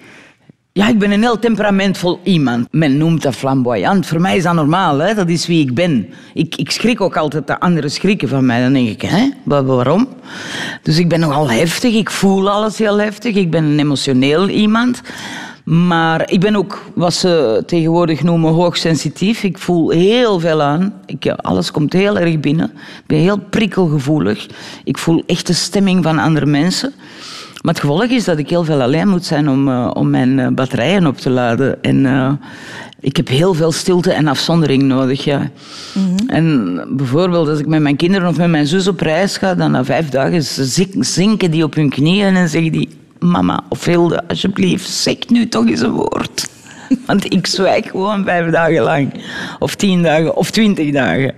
Ja, ik ben een heel temperamentvol iemand. Men noemt dat flamboyant. Voor mij is dat normaal, hè? dat is wie ik ben. Ik, ik schrik ook altijd dat anderen schrikken van mij. Dan denk ik, hè? Wa- waarom? Dus ik ben nogal heftig, ik voel alles heel heftig. Ik ben een emotioneel iemand. Maar ik ben ook, wat ze tegenwoordig noemen, hoogsensitief. Ik voel heel veel aan. Ik, alles komt heel erg binnen. Ik ben heel prikkelgevoelig. Ik voel echt de stemming van andere mensen. Maar het gevolg is dat ik heel veel alleen moet zijn om, eh, om mijn eh, batterijen op te laden. En eh, ik heb heel veel stilte en afzondering nodig. Ja. En bijvoorbeeld als ik met mijn kinderen of met mijn zus op reis ga, dan na vijf dagen zink- zinken die op hun knieën en zeggen die... Mama of Hilde, alsjeblieft, zeg nu toch eens een woord. Want ik zwijg gewoon vijf dagen lang. Of tien dagen, of twintig dagen.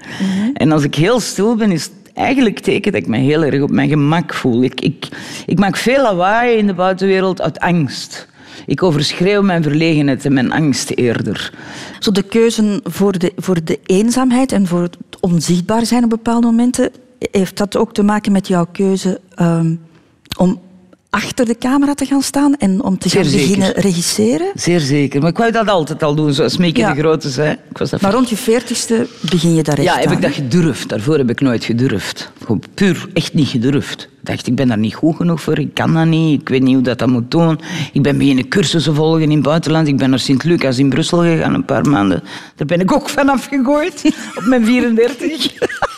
En als ik heel stil ben, is eigenlijk teken dat ik me heel erg op mijn gemak voel. Ik, ik, ik maak veel lawaai in de buitenwereld uit angst. Ik overschreeuw mijn verlegenheid en mijn angst eerder. Zo de keuze voor de, voor de eenzaamheid en voor het onzichtbaar zijn op bepaalde momenten, heeft dat ook te maken met jouw keuze ehm, om achter de camera te gaan staan en om te Zeer gaan zeker. beginnen regisseren? Zeer zeker. Maar ik wou dat altijd al doen, zoals Mieke Ja. de Grote zei. Ik was dat Maar rond je veertigste begin je daar echt Ja, heb aan, ik dat gedurfd. Daarvoor heb ik nooit gedurfd. Gewoon puur echt niet gedurfd. Ik dacht, ik ben daar niet goed genoeg voor. Ik kan dat niet. Ik weet niet hoe dat, dat moet doen. Ik ben beginnen cursussen volgen in het buitenland. Ik ben naar Sint-Lucas in Brussel gegaan een paar maanden. Daar ben ik ook van afgegooid. op mijn 34.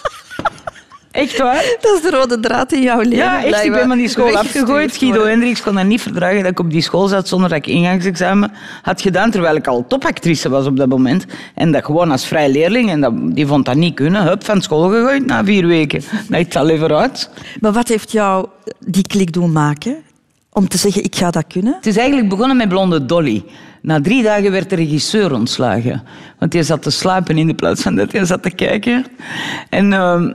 echt waar? Dat is de rode draad in jouw leven. Ja, echt. Ik ben van die school afgegooid. Guido. Hendricks kon dat niet verdragen dat ik op die school zat zonder dat ik ingangsexamen had gedaan, terwijl ik al topactrice was op dat moment. En dat gewoon als vrij leerling. En dat, die vond dat niet kunnen. Hup, van school gegooid na vier weken. Nou, ik zal even uit. Maar wat heeft jou die klik doen maken? Om te zeggen, ik ga dat kunnen? Het is eigenlijk begonnen met Blonde Dolly. Na drie dagen werd de regisseur ontslagen. Want hij zat te slapen in de plaats van dat hij zat te kijken. En ehm,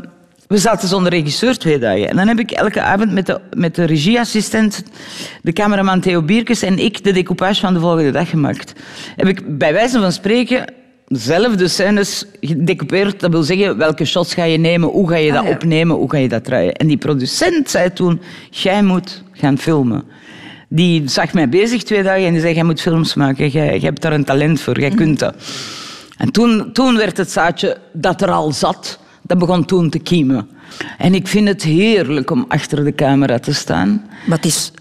we zaten zonder regisseur twee dagen. En dan heb ik elke avond met de, met de regieassistent, de cameraman Theo Bierkes en ik de decoupage van de volgende dag gemaakt. Heb ik bij wijze van spreken zelf de scènes gedecoupeerd. Dat wil zeggen, welke shots ga je nemen, hoe ga je dat Ah, ja. opnemen, hoe ga je dat draaien. En die producent zei toen, jij moet gaan filmen. Die zag mij bezig twee dagen en die zei, jij moet films maken, jij, jij hebt daar een talent voor, jij kunt dat. En toen, toen werd het zaadje dat er al zat, dat begon toen te kiemen. En ik vind het heerlijk om achter de camera te staan. Maar het is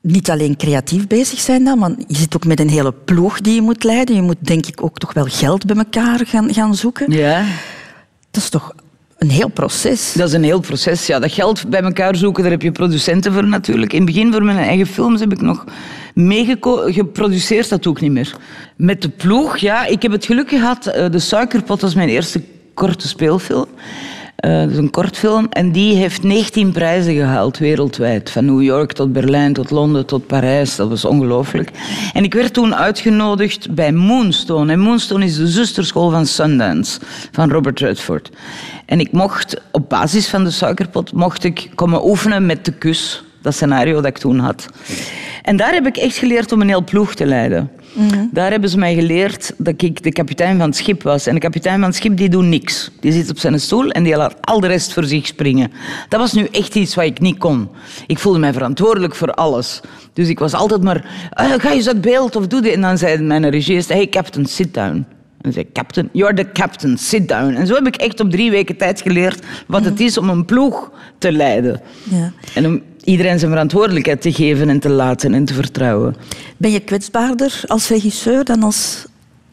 niet alleen creatief bezig zijn dan, maar je zit ook met een hele ploeg die je moet leiden. Je moet denk ik ook toch wel geld bij elkaar gaan, gaan zoeken. Ja. Dat is toch een heel proces. Dat is een heel proces. Ja, dat geld bij elkaar zoeken, daar heb je producenten voor natuurlijk. In het begin voor mijn eigen films heb ik nog meegeproduceerd, dat doe ik niet meer. Met de ploeg, ja, ik heb het geluk gehad. eh, De Suikerpot was mijn eerste korte speelfilm. Eh, dat is een kortfilm. En die heeft 19 prijzen gehaald wereldwijd. Van New York tot Berlijn, tot Londen, tot Parijs. Dat was ongelooflijk. En ik werd toen uitgenodigd bij Moonstone. En Moonstone is de zusterschool van Sundance, van Robert Redford. En ik mocht, op basis van de suikerpot, mocht ik komen oefenen met de kus. Dat scenario dat ik toen had. En daar heb ik echt geleerd om een heel ploeg te leiden. Daar hebben ze mij geleerd dat ik de kapitein van het schip was. En de kapitein van het schip die doet niks. Die zit op zijn stoel en die laat al de rest voor zich springen. Dat was nu echt iets wat ik niet kon. Ik voelde mij verantwoordelijk voor alles. Dus ik was altijd maar, "Ah, ga eens uit beeld of doe dit. En dan zei mijn regisseur, hey captain, sit down. En zei captain, you're the captain, sit down. En zo heb ik echt op drie weken tijd geleerd wat het is om een ploeg te leiden. Ja. En om iedereen zijn verantwoordelijkheid te geven en te laten en te vertrouwen. Ben je kwetsbaarder als regisseur dan als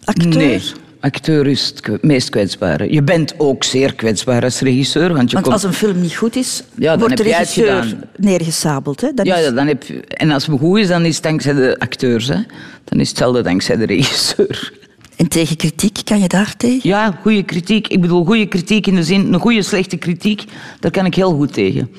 acteur? Nee, acteur is het meest kwetsbare. Je bent ook zeer kwetsbaar als regisseur. Want, je Want komt- als een film niet goed is, Ja, dan wordt de regisseur neergesabeld. Hè? Ja, is- ja, dan heb je, en als het goed is, dan is het dankzij de acteurs. Hè. Dan is hetzelfde dankzij de regisseur. En tegen kritiek, kan je daar tegen? Ja, goede kritiek. Ik bedoel, goede kritiek in de zin, een goede, slechte kritiek, daar kan ik heel goed tegen.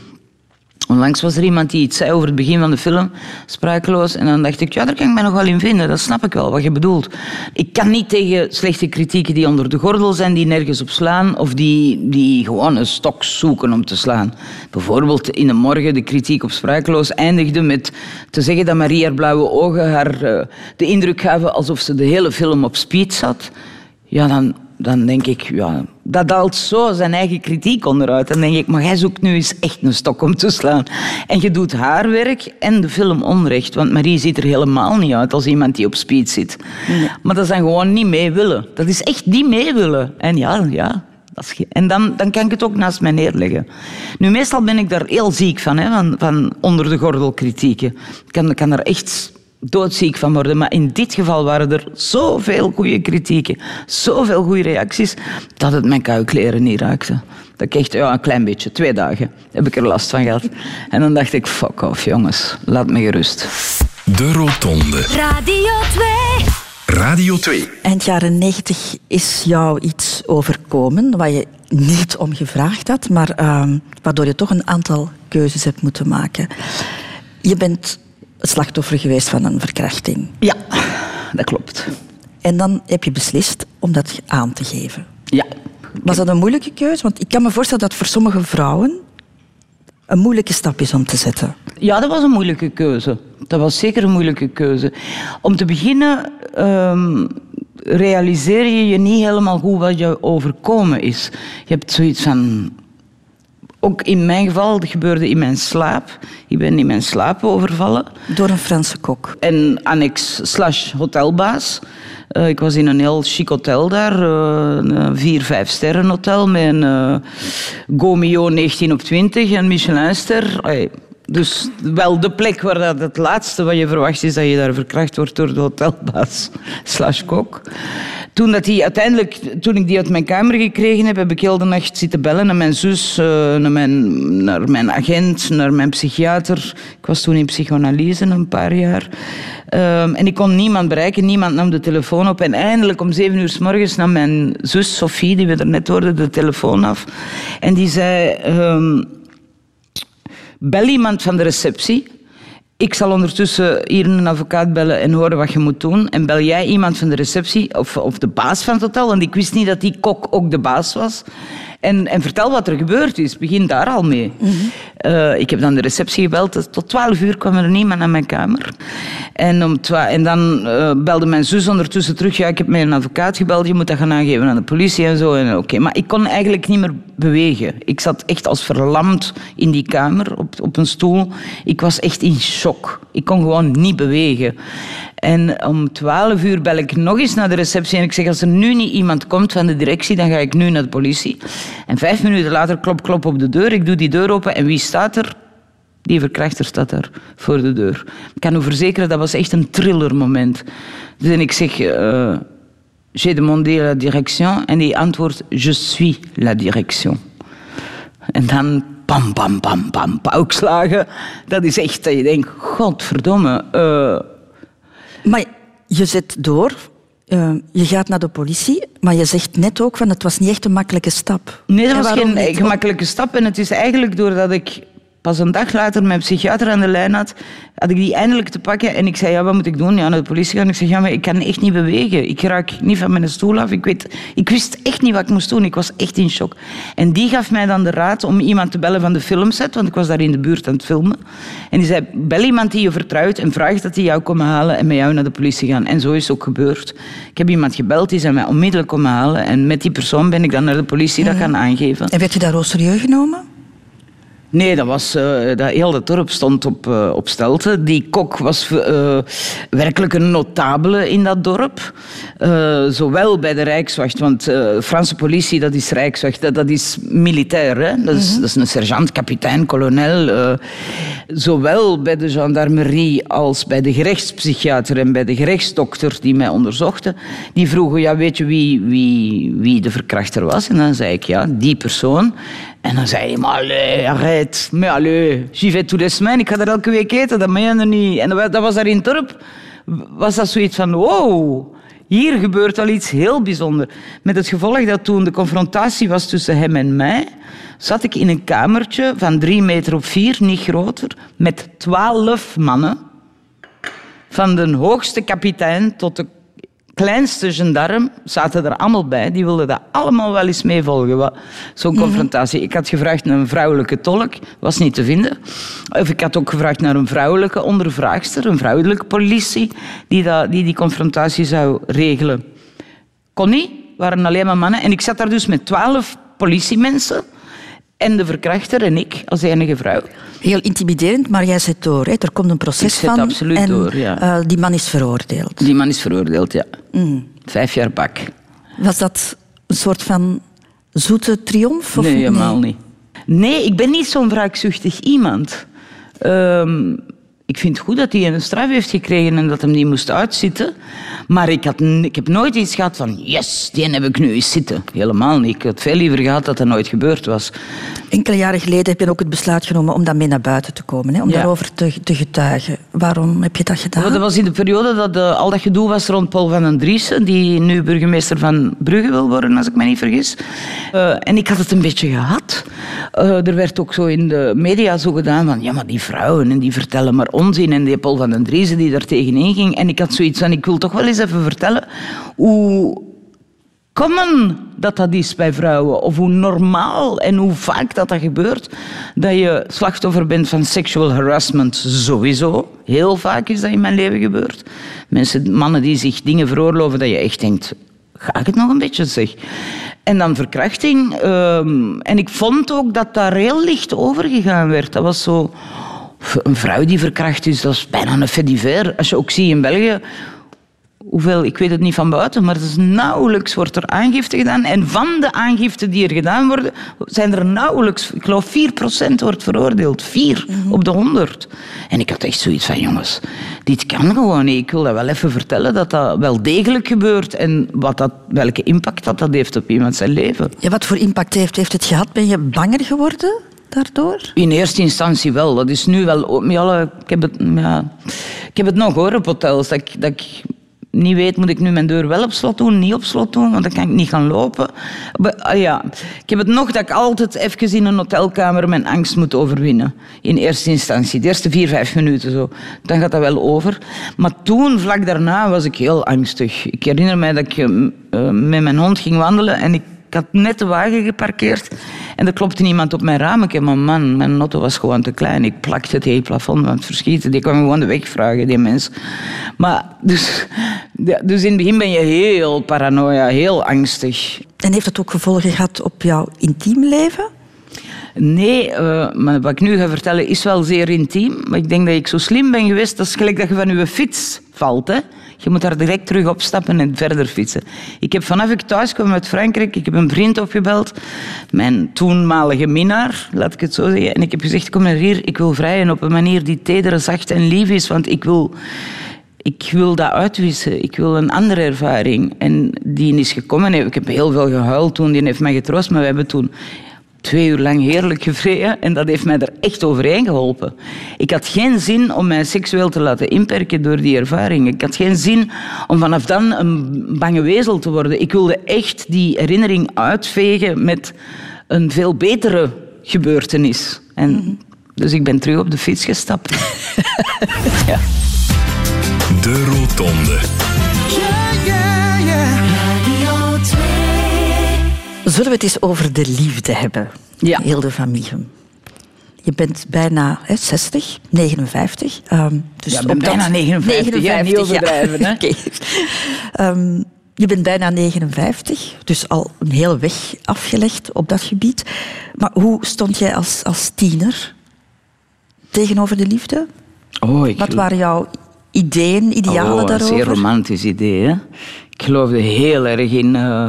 Onlangs was er iemand die iets zei over het begin van de film, sprakeloos. En dan dacht ik, ja, daar kan ik mij nog wel in vinden. Dat snap ik wel, wat je bedoelt. Ik kan niet tegen slechte kritieken die onder de gordel zijn, die nergens op slaan. Of die, die gewoon een stok zoeken om te slaan. Bijvoorbeeld in de morgen de kritiek op sprakeloos eindigde met te zeggen dat Marie haar blauwe ogen haar eh, de indruk gaven alsof ze de hele film op speed zat. Ja, dan, dan denk ik, ja, dat daalt zo zijn eigen kritiek onderuit. Dan denk ik, maar jij zoekt nu eens echt een stok om te slaan. En je doet haar werk en de film onrecht. Want Marie ziet er helemaal niet uit als iemand die op speed zit. Maar dat is dan gewoon niet mee willen. Dat is echt niet mee willen. En ja, ja. dat is En dan, dan kan ik het ook naast mij neerleggen. Nu, meestal ben ik daar heel ziek van, hè, van, van onder de gordel kritieken. Ik kan, kan er echt doodziek van worden. Maar in dit geval waren er zoveel goede kritieken, zoveel goede reacties, dat het mijn koukleren niet raakte. Dat ik echt, ja, een klein beetje, twee dagen heb ik er last van gehad. En dan dacht ik, fuck off jongens, laat me gerust. De Rotonde. Radio 2. Radio 2. Eind jaren 90 is jou iets overkomen waar je niet om gevraagd had, maar ehm, waardoor je toch een aantal keuzes hebt moeten maken. Je bent het slachtoffer geweest van een verkrachting. Ja, dat klopt. En dan heb je beslist om dat aan te geven. Ja. Was dat een moeilijke keuze? Want ik kan me voorstellen dat voor sommige vrouwen een moeilijke stap is om te zetten. Ja, dat was een moeilijke keuze. Dat was zeker een moeilijke keuze. Om te beginnen ehm, realiseer je je niet helemaal goed wat je overkomen is. Je hebt zoiets van... Ook in mijn geval, dat gebeurde in mijn slaap. Ik ben in mijn slaap overvallen. Door een Franse kok. En annex slash hotelbaas. Eh, ik was in een heel chic hotel daar. eh, een vier, vijf sterren hotel met een eh Gomio 19 op 20, een Michelinster. Dus wel de plek waar dat het laatste wat je verwacht is dat je daar verkracht wordt door de hotelbaas slash kok. Toen, dat die uiteindelijk, toen ik die uit mijn kamer gekregen heb, heb ik heel de nacht zitten bellen naar mijn zus, eh, naar, mijn, naar mijn agent, naar mijn psychiater. Ik was toen in psychoanalyse een paar jaar. Ehm, en ik kon niemand bereiken, niemand nam de telefoon op. En eindelijk om zeven uur s morgens nam mijn zus Sophie, die we er net hoorden, de telefoon af. En die zei... ehm, Bel iemand van de receptie. Ik zal ondertussen hier een advocaat bellen en horen wat je moet doen. En bel jij iemand van de receptie of, of de baas van het hotel, want ik wist niet dat die kok ook de baas was. En, en vertel wat er gebeurd is. Begin daar al mee. Eh, ik heb dan de receptie gebeld. Tot twaalf uur kwam er niemand naar mijn kamer. En, om en dan eh, belde mijn zus ondertussen terug. Ja, ik heb een advocaat gebeld. Je moet dat gaan aangeven aan de politie en zo. En, oké. Maar ik kon eigenlijk niet meer bewegen. Ik zat echt als verlamd in die kamer op, op een stoel. Ik was echt in shock. Ik kon gewoon niet bewegen. En om twaalf uur bel ik nog eens naar de receptie en ik zeg, als er nu niet iemand komt van de directie, dan ga ik nu naar de politie. En vijf minuten later klop, klop op de deur. Ik doe die deur open en wie staat er? Die verkrachter staat daar voor de deur. Ik kan u verzekeren, dat was echt een thrillermoment. Dus ik zeg, eh, j'ai demandé la direction. En die antwoordt, je suis la direction. En dan pam, pam, pam, pam, paukslagen. Dat is echt dat je denkt, godverdomme. eh, Maar je zet door, eh, je gaat naar de politie, maar je zegt net ook van het was niet echt een makkelijke stap. Nee, dat was geen niet? gemakkelijke stap. En het is eigenlijk doordat ik pas een dag later mijn psychiater aan de lijn had, had ik die eindelijk te pakken. En ik zei, ja, wat moet ik doen? Ja, naar de politie gaan. Ik zeg, ja, maar ik kan echt niet bewegen. Ik raak niet van mijn stoel af. Ik, weet, ik wist echt niet wat ik moest doen. Ik was echt in shock. En die gaf mij dan de raad om iemand te bellen van de filmset, want ik was daar in de buurt aan het filmen. En die zei, bel iemand die je vertrouwt en vraag dat hij jou komen halen en met jou naar de politie gaan. En zo is het ook gebeurd. Ik heb iemand gebeld, die zei mij onmiddellijk komen halen. En met die persoon ben ik dan naar de politie dat gaan aangeven. En werd je daar ook serieus genomen? Nee, dat was, eh, dat, heel dorp stond op, eh, op stelte. Die kok was eh, werkelijk een notabele in dat dorp. Zowel bij de Rijkswacht, want Franse politie, dat is Rijkswacht, dat, dat is militair. Hè? Dat, is, dat is een sergeant, kapitein, kolonel. zowel bij de gendarmerie als bij de gerechtspsychiater en bij de gerechtsdokter die mij onderzochten. Die vroegen, ja, weet je wie, wie, wie de verkrachter was? En dan zei ik, ja, die persoon. En dan zei hij, maar allee, arrête, maar allee, j'y vais tous les semaines, ik ga er elke week eten, dat meen je niet. En dat wa- dat was daar in het dorp, was dat zoiets van, wow, Hier gebeurt wel iets heel bijzonders. Met het gevolg dat toen de confrontatie was tussen hem en mij, zat ik in een kamertje van drie meter op vier, niet groter, met twaalf mannen. Van de hoogste kapitein tot de kleinste gendarm zaten er allemaal bij. Die wilden dat allemaal wel eens meevolgen, zo'n confrontatie. Ik had gevraagd naar een vrouwelijke tolk, was niet te vinden. Of ik had ook gevraagd naar een vrouwelijke ondervraagster, een vrouwelijke politie, die dat, die, die confrontatie zou regelen. Kon niet, waren alleen maar mannen. En ik zat daar dus met twaalf politiemensen en de verkrachter en ik als enige vrouw. Heel intimiderend, maar jij zit door. Hè? Er komt een proces Ik zit van. absoluut en, door, ja. eh, die man is veroordeeld. Die man is veroordeeld, ja. Vijf jaar bak. Was dat een soort van zoete triomf? Of nee, helemaal niet. Nee, ik ben niet zo'n wraakzuchtig iemand. Ehm, ik vind het goed dat hij een straf heeft gekregen en dat hem die moest uitzitten. Maar ik, had, ik heb nooit iets gehad van, yes, die heb ik nu eens zitten. Helemaal niet. Ik had veel liever gehad dat dat nooit gebeurd was. Enkele jaren geleden heb je ook het besluit genomen om daarmee naar buiten te komen. Hè? Om Ja. daarover te, te getuigen. Waarom heb je dat gedaan? Oh, Dat was in de periode dat eh, al dat gedoe was rond Paul van den Driessen, die nu burgemeester van Brugge wil worden, als ik me niet vergis. Eh, en ik had het een beetje gehad. Eh, er werd ook zo in de media zo gedaan van, ja, maar die vrouwen, en die vertellen maar onzin. En die Paul van den Driessen die daar tegenin ging. En ik had zoiets van, ik wil toch wel eens even vertellen hoe common dat dat is bij vrouwen. Of hoe normaal en hoe vaak dat dat gebeurt. Dat je slachtoffer bent van sexual harassment sowieso. Heel vaak is dat in mijn leven gebeurd. Mensen, mannen die zich dingen veroorloven dat je echt denkt... Ga ik het nog een beetje zeg? En dan verkrachting. ehm, en ik vond ook dat daar heel licht over gegaan werd. Dat was zo... Een vrouw die verkracht is, dat is bijna een fait divers. Als je ook ziet in België hoeveel, ik weet het niet van buiten, maar is nauwelijks wordt er aangifte gedaan. En van de aangiften die er gedaan worden, zijn er nauwelijks, ik geloof 4% wordt veroordeeld. 4 op de 100. En ik had echt zoiets van, jongens, dit kan gewoon niet. Ik wil dat wel even vertellen, dat dat wel degelijk gebeurt. En wat dat, welke impact dat, dat heeft op iemand zijn leven. Ja, wat voor impact heeft, heeft het gehad? Ben je banger geworden daardoor? In eerste instantie wel. Dat is nu wel... Ik, heb het, ja, ik heb het nog hoor, op hotels. Dat ik, dat ik niet weet, moet ik nu mijn deur wel op slot doen, niet op slot doen, want dan kan ik niet gaan lopen. Ah ja. Ik heb het nog dat ik altijd even in een hotelkamer mijn angst moet overwinnen. In eerste instantie. De eerste vier, vijf minuten zo. Dan gaat dat wel over. Maar toen, vlak daarna, was ik heel angstig. Ik herinner mij dat ik eh, met mijn hond ging wandelen en ik ik had net de wagen geparkeerd en er klopte iemand op mijn raam. Maar man, mijn auto was gewoon te klein. Ik plakte het hele plafond van het verschieten. Die kwam gewoon de weg vragen, die mens. Maar dus, dus in het begin ben je heel paranoia, heel angstig. En heeft het ook gevolgen gehad op jouw intiem leven? Nee, eh, maar wat ik nu ga vertellen is wel zeer intiem. Maar ik denk dat ik zo slim ben geweest. Dat is gelijk dat je van je fiets valt. Hè? Je moet daar direct terug opstappen en verder fietsen. Ik heb vanaf ik thuis kwam uit Frankrijk, ik heb een vriend opgebeld. Mijn toenmalige minnaar, laat ik het zo zeggen. En ik heb gezegd, kom naar hier, ik wil vrijen op een manier die teder, zacht en lief is. Want ik wil... Ik wil dat uitwissen. Ik wil een andere ervaring. En die is gekomen. Ik heb heel veel gehuild toen. Die heeft mij getroost. Maar we hebben toen twee uur lang heerlijk gevreden. En dat heeft mij er echt overheen geholpen. Ik had geen zin om mij seksueel te laten inperken door die ervaring. Ik had geen zin om vanaf dan een bange wezel te worden. Ik wilde echt die herinnering uitvegen met een veel betere gebeurtenis. En dus ik ben terug op de fiets gestapt. ja. De Rotonde. Zullen we het eens over de liefde hebben? Ja. Hilde van Mieghem. Je bent bijna hè, 60, 59. ehm, dus Ja, ben bijna 59, ja, niet overdrijven, hè. Oké. Ehm, je bent bijna 59, dus al een hele weg afgelegd op dat gebied. Maar hoe stond jij als, als tiener tegenover de liefde? Oh, ik Wat waren jouw ideeën, idealen oh, Een daarover? zeer romantisch idee. Hè? Ik geloofde heel erg in eh,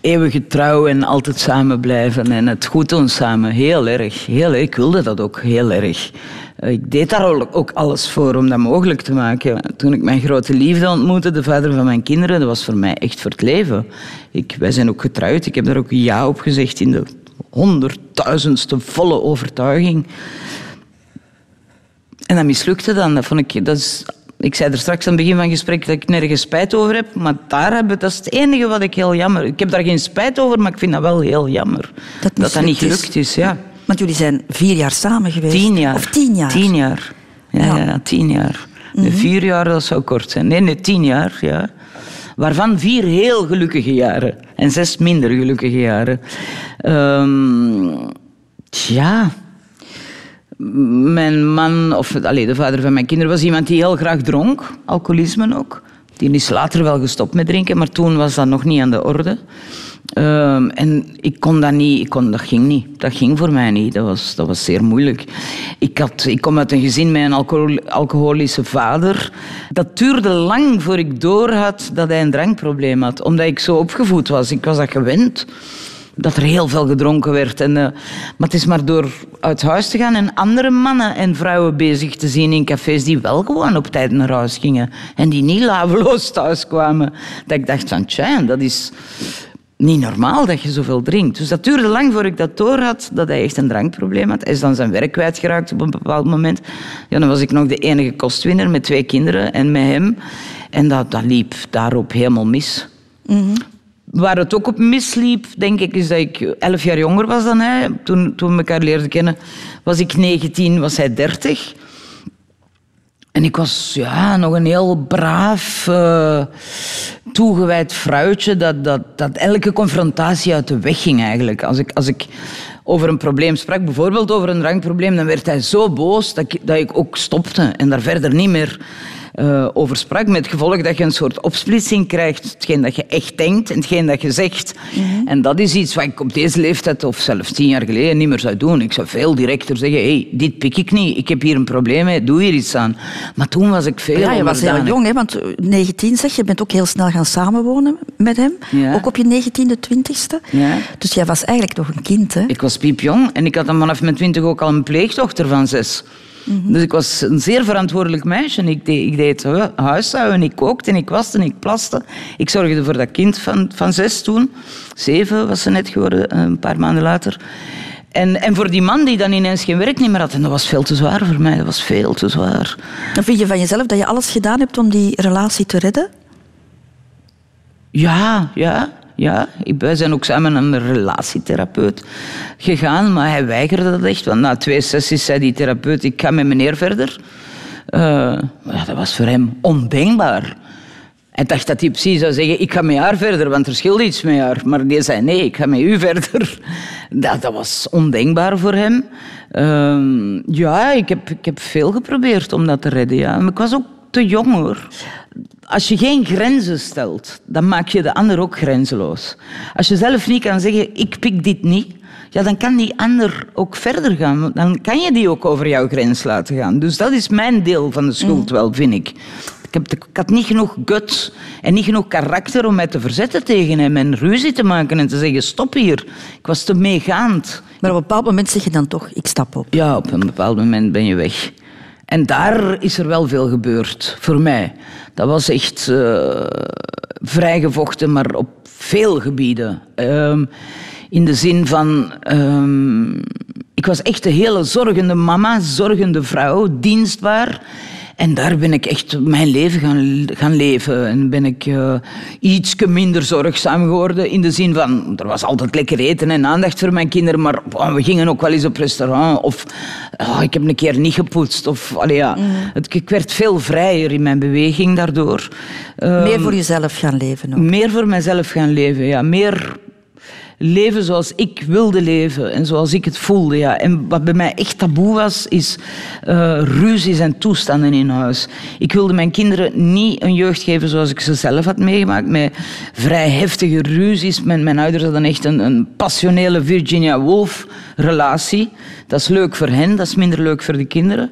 eeuwige trouw en altijd samen blijven en het goed doen samen. Heel erg. Heel, ik wilde dat ook heel erg. Eh, Ik deed daar ook- alles voor om dat mogelijk te maken. Toen ik mijn grote liefde ontmoette, de vader van mijn kinderen, dat was voor mij echt voor het leven. Ik, wij zijn ook getrouwd. Ik heb daar ook ja op gezegd in de honderdduizendste volle overtuiging. En dat mislukte dan. Vond ik, dat is Ik zei er straks aan het begin van het gesprek dat ik nergens spijt over heb, maar daar heb ik, dat is het enige wat ik heel jammer... Ik heb daar geen spijt over, maar ik vind dat wel heel jammer. Dat dat, dat niet gelukt is, ja. Want jullie zijn vier jaar samen geweest. Tien jaar. Of tien jaar. Tien jaar. Ja, Ja. Mhm. tien jaar. Nee, Vier jaar, dat zou kort zijn. Nee, nee, tien jaar, ja. Waarvan vier heel gelukkige jaren. En zes minder gelukkige jaren. Ehm ja... Mijn man, of de vader van mijn kinderen, was iemand die heel graag dronk. Alcoholisme ook. Die is later wel gestopt met drinken, maar toen was dat nog niet aan de orde. Ehm, en ik kon dat niet, ik kon, dat ging niet. Dat ging voor mij niet. Dat was, dat was zeer moeilijk. Ik, had, ik kom uit een gezin met een alcohol, alcoholische vader. Dat duurde lang voor ik doorhad dat hij een drankprobleem had. Omdat ik zo opgevoed was. Ik was dat gewend. Dat er heel veel gedronken werd. En, eh, maar het is maar door uit huis te gaan en andere mannen en vrouwen bezig te zien in cafés die wel gewoon op tijd naar huis gingen. En die niet laveloos thuis kwamen. Dat ik dacht van, tja, dat is niet normaal dat je zoveel drinkt. Dus dat duurde lang voor ik dat door had, dat hij echt een drankprobleem had. Hij is dan zijn werk kwijtgeraakt op een bepaald moment. Ja, dan was ik nog de enige kostwinner met twee kinderen en met hem. En dat, dat liep daarop helemaal mis. Waar het ook op misliep, denk ik, is dat ik elf jaar jonger was dan hij. Toen, toen we elkaar leerden kennen, was ik 19, was hij 30. En ik was ja, nog een heel braaf, eh, toegewijd vrouwtje dat, dat, dat elke confrontatie uit de weg ging eigenlijk. Als ik, als ik over een probleem sprak, bijvoorbeeld over een drankprobleem, dan werd hij zo boos dat dat ik ook stopte en daar verder niet meer eh, over sprak. Met het gevolg dat je een soort opsplitsing krijgt. Hetgeen dat je echt denkt en hetgeen dat je zegt. En dat is iets wat ik op deze leeftijd, of zelfs tien jaar geleden, niet meer zou doen. Ik zou veel directer zeggen, hey, dit pik ik niet. Ik heb hier een probleem mee, doe hier iets aan. Maar toen was ik veel Ja, je was heel jong, hè, want eh, 19 zeg je, bent ook heel snel gaan samenwonen met hem. Ja. Ook op je 19e, 20e. Ja. Dus jij was eigenlijk nog een kind, hè? Ik was piepjong en ik had dan vanaf mijn twintig ook al een pleegdochter van zes. Dus ik was een zeer verantwoordelijk meisje. Ik deed, ik deed hu- huishouden, ik kookte, en ik waste, en ik plaste. Ik zorgde voor dat kind van, van zes toen. Zeven was ze net geworden, eh, een paar maanden later. En, en voor die man die dan ineens geen werk niet meer had. En dat was veel te zwaar voor mij. Dat was veel te zwaar. Dan vind je van jezelf dat je alles gedaan hebt om die relatie te redden? Ja, ja, ja. Wij zijn ook samen naar een relatietherapeut gegaan, maar hij weigerde dat echt. Want na twee sessies zei die therapeut, ik ga met meneer verder. Ja, dat was voor hem ondenkbaar. Hij dacht dat hij precies zou zeggen, ik ga met haar verder, want er scheelde iets met haar. Maar die zei, nee, ik ga met u verder. Dat, dat was ondenkbaar voor hem. Ehm, ja, ik heb, ik heb veel geprobeerd om dat te redden. Ja. Maar ik was ook te jong, hoor. Als je geen grenzen stelt, dan maak je de ander ook grenzeloos. Als je zelf niet kan zeggen, ik pik dit niet, ja, dan kan die ander ook verder gaan. Dan kan je die ook over jouw grens laten gaan. Dus dat is mijn deel van de schuld wel, vind ik. Ik, heb, ik had niet genoeg guts en niet genoeg karakter om mij te verzetten tegen hem en ruzie te maken en te zeggen, stop hier. Ik was te meegaand. Maar op een bepaald moment zeg je dan toch, ik stap op. Ja, op een bepaald moment ben je weg. En daar is er wel veel gebeurd, voor mij. Dat was echt eh vrijgevochten, maar op veel gebieden. Ehm, in de zin van... ehm, ik was echt een hele zorgende mama, zorgende vrouw, dienstbaar. En daar ben ik echt mijn leven gaan, gaan leven. En ben ik eh iets minder zorgzaam geworden. In de zin van, er was altijd lekker eten en aandacht voor mijn kinderen. Maar oh, we gingen ook wel eens op restaurant. Of oh, ik heb een keer niet gepoetst. Of, allee, ja. het, ik werd veel vrijer in mijn beweging daardoor. Ehm, Meer voor jezelf gaan leven ook. meer voor mezelf gaan leven, ja. Meer leven zoals ik wilde leven en zoals ik het voelde, ja. En wat bij mij echt taboe was, is eh, ruzies en toestanden in huis. Ik wilde mijn kinderen niet een jeugd geven zoals ik ze zelf had meegemaakt, met vrij heftige ruzies. Mijn, mijn ouders hadden echt een, een passionele Virginia Woolf relatie. Dat is leuk voor hen, dat is minder leuk voor de kinderen.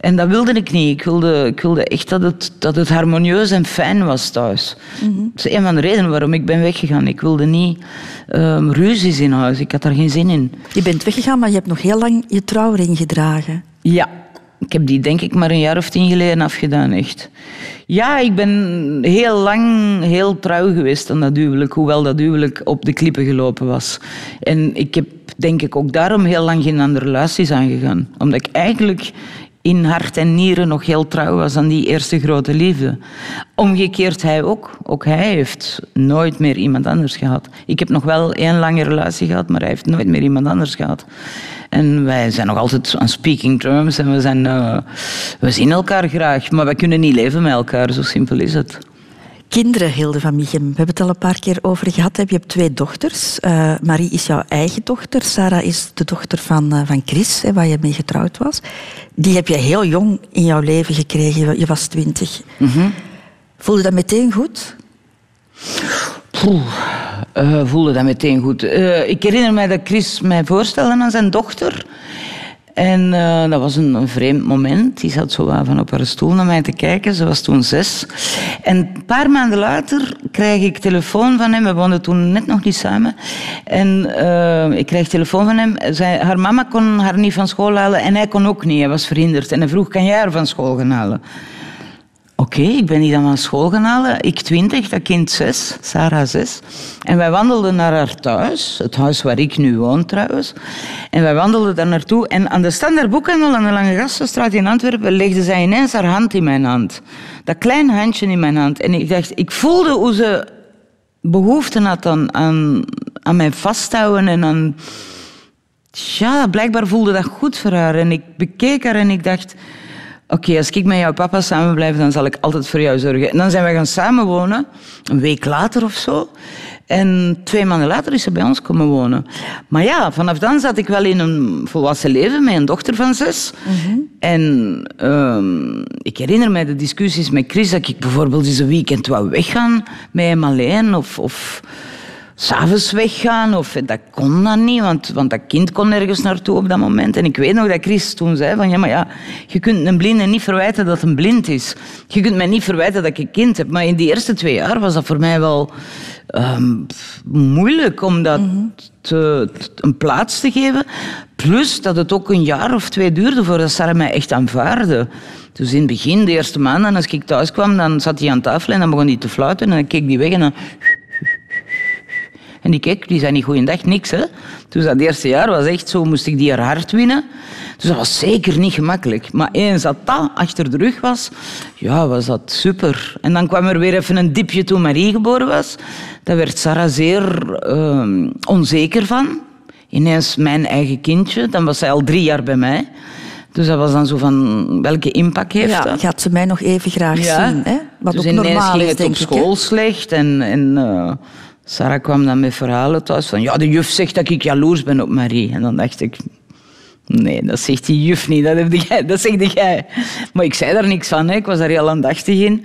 En dat wilde ik niet. Ik wilde, ik wilde echt dat het, dat het harmonieus en fijn was thuis. Dat is een van de redenen waarom ik ben weggegaan. Ik wilde niet ehm, ruzies in huis. Ik had daar geen zin in. Je bent weggegaan, maar je hebt nog heel lang je trouwring gedragen. Ja, ik heb die denk ik maar een jaar of tien geleden afgedaan, echt. Ja, ik ben heel lang heel trouw geweest aan dat huwelijk, hoewel dat huwelijk op de klippen gelopen was. En ik heb denk ik ook daarom heel lang geen andere relaties aangegaan. Omdat ik eigenlijk in hart en nieren nog heel trouw was aan die eerste grote liefde. Omgekeerd hij ook. Ook hij heeft nooit meer iemand anders gehad. Ik heb nog wel één lange relatie gehad, maar hij heeft nooit meer iemand anders gehad. En wij zijn nog altijd aan speaking terms en we, zijn, eh, we zien elkaar graag, maar we kunnen niet leven met elkaar, zo simpel is het. Kinderen, Hilde van Michem. We hebben het al een paar keer over gehad. Je hebt twee dochters. Uh, Marie is jouw eigen dochter. Sarah is de dochter van, uh, van Chris, hè, waar je mee getrouwd was. Die heb je heel jong in jouw leven gekregen. Je was twintig. Mm Voelde dat meteen goed? Poeh, uh, voelde dat meteen goed. ik herinner me dat Chris mij voorstelde aan zijn dochter. En uh, dat was een, vreemd moment. Die zat zo van op haar stoel naar mij te kijken. Ze was toen zes. En een paar maanden later krijg ik telefoon van hem. We woonden toen net nog niet samen. En uh, ik krijg telefoon van hem. Zij, haar mama kon haar niet van school halen en hij kon ook niet. Hij was verhinderd. En hij vroeg, kan jij haar van school gaan halen? Oké, ik ben die dan van school gaan halen. Ik twintig, dat kind zes, Sarah zes. En wij wandelden naar haar thuis, het huis waar ik nu woon trouwens. En wij wandelden daar naartoe. En aan de standaard boekhandel aan de Lange Gastenstraat in Antwerpen legde zij ineens haar hand in mijn hand. Dat kleine handje in mijn hand. En ik dacht, ik voelde hoe ze behoefte had aan, aan, aan mijn vasthouden en aan... Ja, blijkbaar voelde dat goed voor haar. En ik bekeek haar en ik dacht... Oké, als ik met jouw papa samen blijf, dan zal ik altijd voor jou zorgen. En dan zijn we gaan samenwonen, een week later of zo. En twee maanden later is ze bij ons komen wonen. Maar ja, vanaf dan zat ik wel in een volwassen leven met een dochter van zes. Mhm. En um, ik herinner mij de discussies met Chris dat ik bijvoorbeeld eens een weekend wou weggaan met hem alleen. Of, of s'avonds weggaan. Of, dat kon dan niet, want, want dat kind kon nergens naartoe op dat moment. En ik weet nog dat Chris toen zei van... Ja, maar ja, je kunt een blinde niet verwijten dat een blind is. Je kunt mij niet verwijten dat ik een kind heb. Maar in die eerste twee jaar was dat voor mij wel... Um, moeilijk om dat mhm. te, een plaats te geven. Plus dat het ook een jaar of twee duurde voordat Sarah mij echt aanvaarde. Dus in het begin, de eerste maanden, als ik thuis kwam, dan zat hij aan tafel en dan begon hij te fluiten. En dan keek hij weg en dan en die keek, die zei niet goeiedag, niks. Hè? Dus dat eerste jaar was echt zo, moest ik die haar hart winnen. Dus dat was zeker niet gemakkelijk. Maar eens dat dat achter de rug was, ja, was dat super. En dan kwam er weer even een dipje toen Marie geboren was. Daar werd Sarah zeer uh, onzeker van. Ineens mijn eigen kindje. Dan was zij al drie jaar bij mij. Dus dat was dan zo van, welke impact heeft ja, dat? Gaat ze mij nog even graag zien? Hè? Wat dus ook normaal ging is, het op school slecht. En, en uh, Sarah kwam dan met verhalen thuis van... Ja, de juf zegt dat ik jaloers ben op Marie. En dan dacht ik... Nee, dat zegt die juf niet. Dat, zegt jij. Maar ik zei daar niks van. Hè. Ik was daar heel aandachtig in.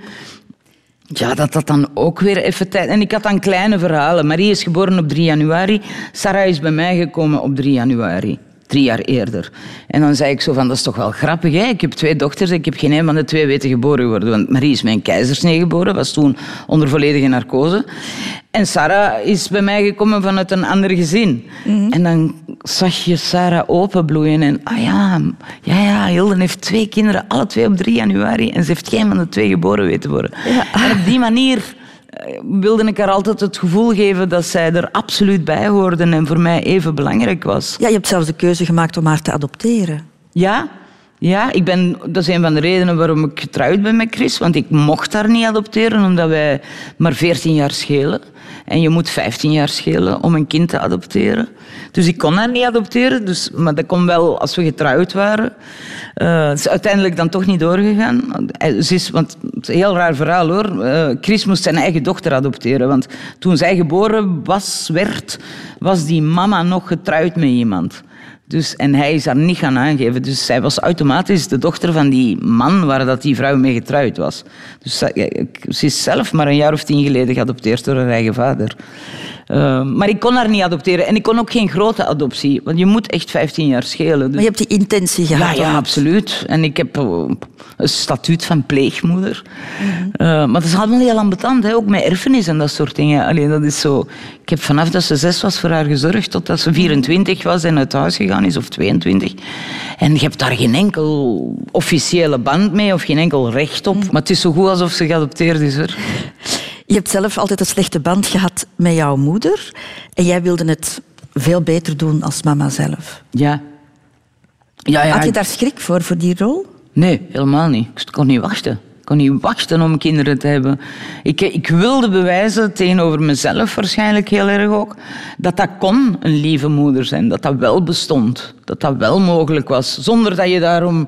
Ja, dat dat dan ook weer even tijd... En ik had dan kleine verhalen. Marie is geboren op 3 januari. Sarah is bij mij gekomen op 3 januari drie jaar eerder. En dan zei ik zo van, dat is toch wel grappig, hè? Ik heb twee dochters, ik heb geen een van de twee weten geboren worden. Want Marie is mijn keizersnee geboren, was toen onder volledige narcose. En Sarah is bij mij gekomen vanuit een ander gezin. Mhm. En dan zag je Sarah openbloeien en, ah ja, ja, ja, Hilden heeft twee kinderen, alle twee op 3 januari. En ze heeft geen van de twee geboren weten worden. Ja. En op die manier wilde ik haar altijd het gevoel geven dat zij er absoluut bij hoorde en voor mij even belangrijk was. Ja, je hebt zelfs de keuze gemaakt om haar te adopteren. Ja, ja ik ben, dat is een van de redenen waarom ik getrouwd ben met Chris. Want ik mocht haar niet adopteren, omdat wij maar 14 jaar schelen. En je moet 15 jaar schelen om een kind te adopteren. Dus ik kon haar niet adopteren, dus, maar dat kon wel als we getrouwd waren. Uh, het is uiteindelijk dan toch niet doorgegaan. Eh, want het is een heel raar verhaal hoor. Uh, Chris moest zijn eigen dochter adopteren. Want toen zij geboren was, werd, was die mama nog getrouwd met iemand. Dus, en hij is haar niet gaan aangeven. Dus zij was automatisch de dochter van die man waar dat die vrouw mee getrouwd was. Dus ze is zelf maar een jaar of tien geleden geadopteerd door haar eigen vader. Uh, maar ik kon haar niet adopteren. En ik kon ook geen grote adoptie. Want je moet echt 15 jaar schelen. Dus... Maar je hebt die intentie gehad? Ja, ja absoluut. En ik heb uh, een statuut van pleegmoeder. Mm -hmm. uh, maar dat is allemaal heel ambetant. Hè? Ook met erfenis en dat soort dingen. Alleen dat is zo... Ik heb vanaf dat ze zes was voor haar gezorgd... totdat ze 24 was en uit huis gegaan is. Of 22. En je hebt daar geen enkel officiële band mee. Of geen enkel recht op. Mm -hmm. Maar het is zo goed alsof ze geadopteerd is. Hoor. Je hebt zelf altijd een slechte band gehad met jouw moeder. En jij wilde het veel beter doen als mama zelf. Ja. ja, ja. Had je daar schrik voor, voor die rol? Nee, helemaal niet. Ik kon niet wachten. Ik kon niet wachten om kinderen te hebben. Ik, ik wilde bewijzen tegenover mezelf waarschijnlijk heel erg ook, dat dat kon een lieve moeder zijn. Dat dat wel bestond. Dat dat wel mogelijk was. Zonder dat je daarom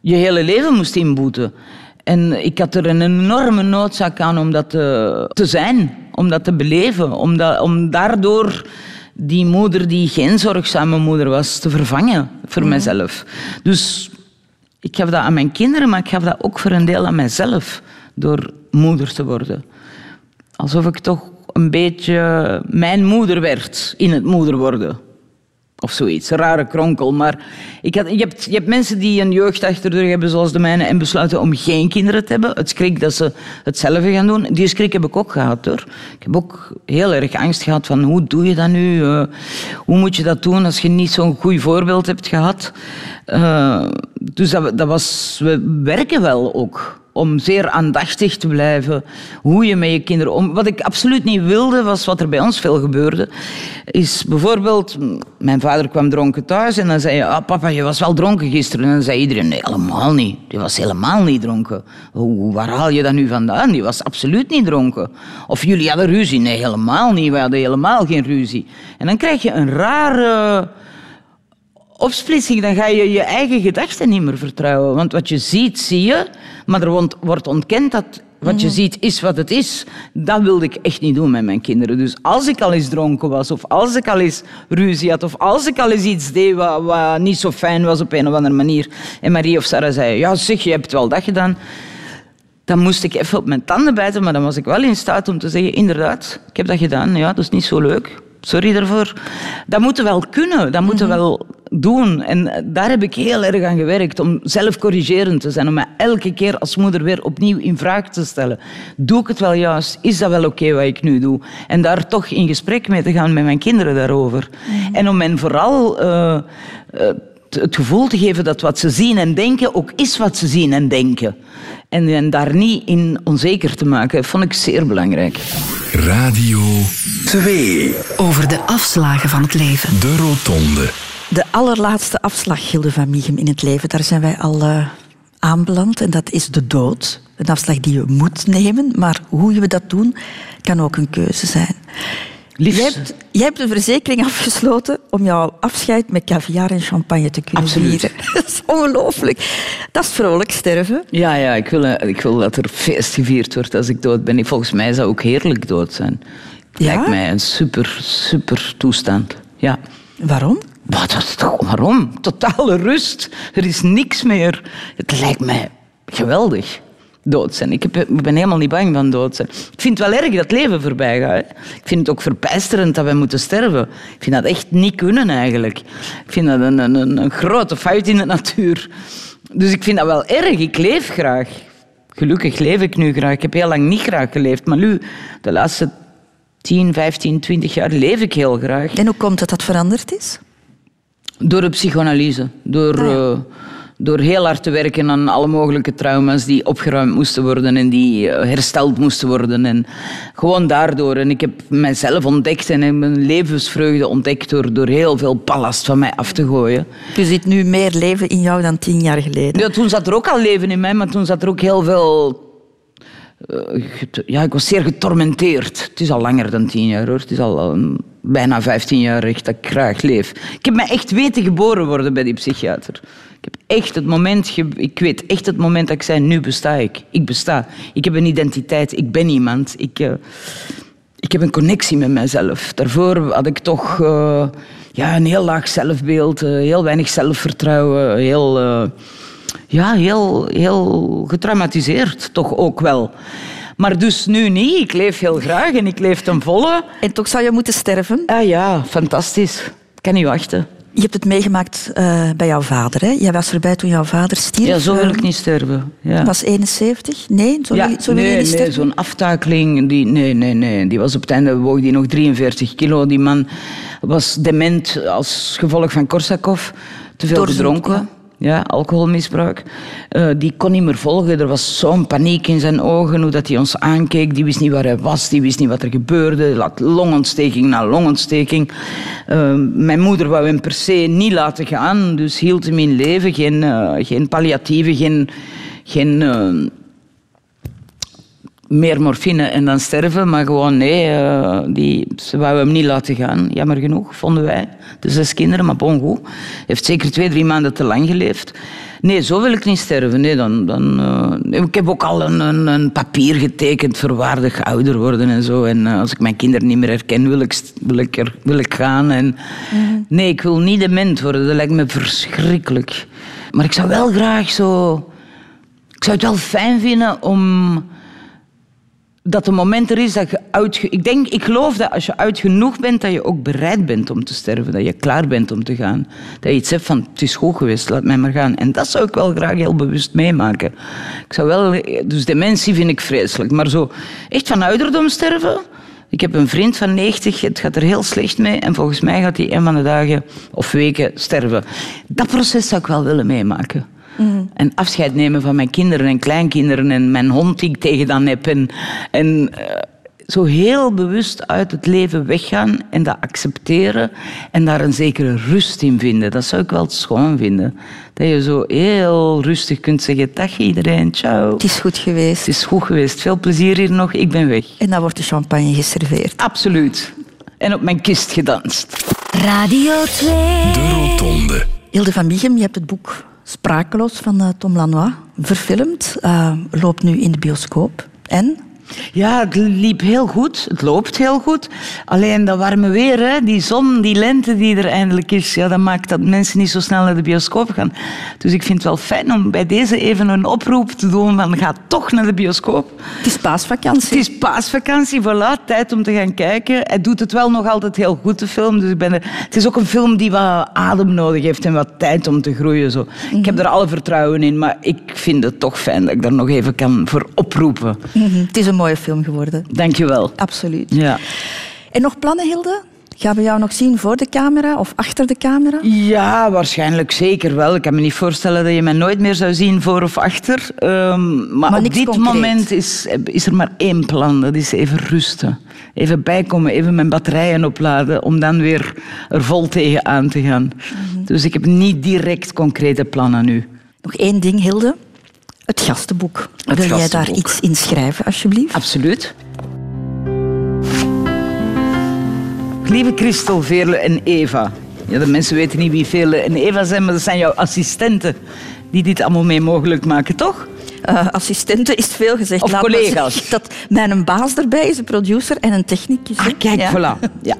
je hele leven moest inboeten. En ik had er een enorme noodzaak aan om dat te, te zijn. Om dat te beleven. Om, dat, om daardoor die moeder die geen zorgzame moeder was, te vervangen voor mezelf. Dus ik gaf dat aan mijn kinderen, maar ik gaf dat ook voor een deel aan mijzelf. Door moeder te worden. Alsof ik toch een beetje mijn moeder werd in het moeder worden. Of zoiets, een rare kronkel. Maar ik had, je, hebt, je hebt mensen die een jeugd achter de rug hebben zoals de mijne en besluiten om geen kinderen te hebben. Het schrik dat ze hetzelfde gaan doen. Die schrik heb ik ook gehad hoor. Ik heb ook heel erg angst gehad van hoe doe je dat nu? Uh, hoe moet je dat doen als je niet zo'n goed voorbeeld hebt gehad? Uh, dus dat, dat was, we werken wel ook om zeer aandachtig te blijven hoe je met je kinderen om. Wat ik absoluut niet wilde, was wat er bij ons veel gebeurde, is bijvoorbeeld, mijn vader kwam dronken thuis en dan zei je, ah, papa, je was wel dronken gisteren. En dan zei iedereen, nee, helemaal niet. Die was helemaal niet dronken. Hoe, waar haal je dat nu vandaan? Die was absoluut niet dronken. Of jullie hadden ruzie? Nee, helemaal niet. We hadden helemaal geen ruzie. En dan krijg je een rare opsplitsing, dan ga je je eigen gedachten niet meer vertrouwen. Want wat je ziet, zie je, maar er wordt ontkend dat wat je ziet is wat het is. Dat wilde ik echt niet doen met mijn kinderen. Dus als ik al eens dronken was, of als ik al eens ruzie had, of als ik al eens iets deed wat, wat niet zo fijn was op een of andere manier, en Marie of Sarah zei, ja zeg, je hebt wel dat gedaan, dan moest ik even op mijn tanden bijten, maar dan was ik wel in staat om te zeggen, inderdaad, ik heb dat gedaan, ja, dat is niet zo leuk. Sorry daarvoor. Dat moeten we wel kunnen, dat moeten we wel doen. En daar heb ik heel erg aan gewerkt, om zelf corrigerend te zijn, om me elke keer als moeder weer opnieuw in vraag te stellen. Doe ik het wel juist? Is dat wel oké wat ik nu doe? En daar toch in gesprek mee te gaan met mijn kinderen daarover. En om hen vooral... Uh, uh, het gevoel te geven dat wat ze zien en denken ook is wat ze zien en denken. En, daar niet in onzeker te maken, vond ik zeer belangrijk. Radio 2. Over de afslagen van het leven. De Rotonde. De allerlaatste afslag, Gilde van Miegem, in het leven, daar zijn wij al uh, aanbeland. En dat is de dood. Een afslag die je moet nemen, maar hoe we dat doen, kan ook een keuze zijn. Jij hebt, jij hebt, een verzekering afgesloten om jouw afscheid met caviar en champagne te kunnen Absoluut. vieren. Dat is ongelooflijk. Dat is vrolijk sterven. Ja, ja ik, wil, ik wil dat er feest gevierd wordt als ik dood ben. Volgens mij zou ook heerlijk dood zijn. Ja? Lijkt mij een super, super toestand. Ja. Waarom? Wat, wat, toch, waarom? Totale rust. Er is niks meer. Het lijkt mij geweldig. Dood zijn. Ik, heb, ik ben helemaal niet bang van dood zijn. Ik vind het wel erg dat het leven voorbij gaat. Hè. Ik vind het ook verpijsterend dat we moeten sterven. Ik vind dat echt niet kunnen eigenlijk. Ik vind dat een, een, een grote fout in de natuur. Dus ik vind dat wel erg. Ik leef graag. Gelukkig leef ik nu graag. Ik heb heel lang niet graag geleefd. Maar nu, de laatste 10, 15, 20 jaar leef ik heel graag. En hoe komt het dat dat veranderd is? Door de psychoanalyse. Door, uh, door heel hard te werken aan alle mogelijke trauma's die opgeruimd moesten worden en die uh, hersteld moesten worden. En gewoon daardoor. En ik heb mijzelf ontdekt en mijn levensvreugde ontdekt door, door heel veel ballast van mij af te gooien. Je ziet nu meer leven in jou dan tien jaar geleden. Ja, toen zat er ook al leven in mij, maar toen zat er ook heel veel uh, ja, ik was zeer getormenteerd. Het is al langer dan tien jaar hoor. Het is al um, bijna vijftien jaar echt dat ik graag leef. Ik heb me echt weten geboren worden bij die psychiater. Ik heb echt het moment, ik weet echt het moment dat ik zei, nu besta ik. Ik besta. Ik heb een identiteit, ik ben iemand. Ik, uh, ik heb een connectie met mezelf. Daarvoor had ik toch uh, ja, een heel laag zelfbeeld, heel weinig zelfvertrouwen, heel ja, heel, heel getraumatiseerd, toch ook wel. Maar dus nu niet. Ik leef heel graag en ik leef ten volle. En toch zou je moeten sterven? Ah ja, fantastisch. Ik kan niet wachten. Je hebt het meegemaakt uh, bij jouw vader. Hè? Jij was erbij toen jouw vader stierf. Ja, zo wil ik niet sterven. Ja. was 71? Nee, zo, ja, wil, zo nee, wil je niet nee, sterven? zo'n aftakeling. Die, nee, nee, nee. Die was op het einde woog die nog 43 kilo. Die man was dement als gevolg van Korsakoff. Te veel Door gedronken. Ja, alcoholmisbruik. Eh, die kon niet meer volgen. Er was zo'n paniek in zijn ogen, hoe dat hij ons aankeek. Die wist niet waar hij was, die wist niet wat er gebeurde. Laat longontsteking na longontsteking. Eh, mijn moeder wou hem per se niet laten gaan, dus hield hem in leven. Geen, uh, geen palliatieve, geen... geen meer morfine en dan sterven. Maar gewoon nee, uh, die, ze wou hem niet laten gaan. Jammer genoeg, vonden wij. De zes kinderen, maar bon goed. Heeft zeker twee, drie maanden te lang geleefd. Nee, zo wil ik niet sterven. Nee, dan, dan, uh, ik heb ook al een, een, een, papier getekend voor waardig ouder worden en zo. En uh, als ik mijn kinderen niet meer herken, wil ik, wil ik, er, wil ik gaan. En, mm -hmm. Nee, ik wil niet dement worden. Dat lijkt me verschrikkelijk. Maar ik zou wel graag zo... Ik zou het wel fijn vinden om dat het moment er is dat je oud... Ik, denk, ik geloof dat als je oud genoeg bent, dat je ook bereid bent om te sterven. Dat je klaar bent om te gaan. Dat je iets hebt van, het is goed geweest, laat mij maar gaan. En dat zou ik wel graag heel bewust meemaken. Ik zou wel... Dus dementie vind ik vreselijk. Maar zo echt van ouderdom sterven... Ik heb een vriend van 90, het gaat er heel slecht mee. En volgens mij gaat hij een van de dagen of weken sterven. Dat proces zou ik wel willen meemaken. Mm. En afscheid nemen van mijn kinderen en kleinkinderen en mijn hond die ik tegen dan heb. En, en uh, zo heel bewust uit het leven weggaan en dat accepteren en daar een zekere rust in vinden. Dat zou ik wel schoon vinden. Dat je zo heel rustig kunt zeggen, dag iedereen, ciao. Het is goed geweest. Het is goed geweest. Veel plezier hier nog, ik ben weg. En dan wordt de champagne geserveerd. Absoluut. En op mijn kist gedanst. Radio 2. De Rotonde. Hilde van Miegem, je hebt het boek Sprakeloos van uh, Tom Lanois verfilmd. Uh, loopt nu in de bioscoop. En? Ja, het liep heel goed. Het loopt heel goed. Alleen dat warme weer, hè, die zon, die lente die er eindelijk is, ja, dat maakt dat mensen niet zo snel naar de bioscoop gaan. Dus ik vind het wel fijn om bij deze even een oproep te doen van ga toch naar de bioscoop. Het is paasvakantie. Het is paasvakantie, voilà, tijd om te gaan kijken. Hij doet het wel nog altijd heel goed, de film. Dus ik ben er... Het is ook een film die wat adem nodig heeft en wat tijd om te groeien. Zo. Ik heb er alle vertrouwen in, maar ik vind het toch fijn dat ik daar nog even kan voor oproepen. Mm-hmm. Het is een mooie film geworden. Dank je wel. Absoluut. Ja. En nog plannen, Hilde? Gaan we jou nog zien voor de camera of achter de camera? Ja, waarschijnlijk zeker wel. Ik kan me niet voorstellen dat je mij nooit meer zou zien voor of achter. Um, maar, maar op dit concreet. moment is, is er maar één plan. Dat is even rusten. Even bijkomen, even mijn batterijen opladen om dan weer er vol tegen aan te gaan. Mm -hmm. Dus ik heb niet direct concrete plannen nu. Nog één ding, Hilde. Het gastenboek. Het Wil gastenboek. jij daar iets in schrijven, alsjeblieft? Absoluut. Lieve Christel, Veerle en Eva. Ja, de mensen weten niet wie Veerle en Eva zijn, maar dat zijn jouw assistenten die dit allemaal mee mogelijk maken, toch? Uh, assistenten is veel gezegd. Of Laat collega's. Dat mijn baas erbij is, een producer en een technicus. Ah, kijk, ja. voilà. Ja.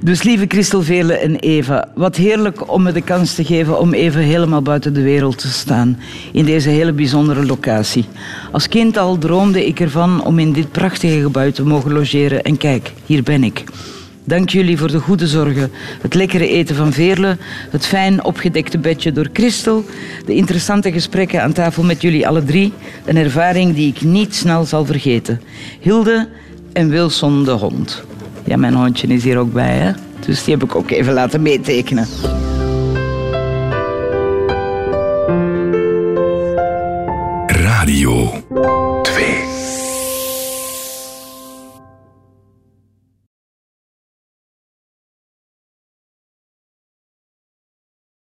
Dus lieve Christel, Veerle en Eva, wat heerlijk om me de kans te geven om even helemaal buiten de wereld te staan. In deze hele bijzondere locatie. Als kind al droomde ik ervan om in dit prachtige gebouw te mogen logeren. En kijk, hier ben ik. Dank jullie voor de goede zorgen, het lekkere eten van Veerle, het fijn opgedekte bedje door Christel, de interessante gesprekken aan tafel met jullie alle drie, een ervaring die ik niet snel zal vergeten. Hilde en Wilson de hond. Ja, mijn hondje is hier ook bij, hè? Dus die heb ik ook even laten meetekenen. Radio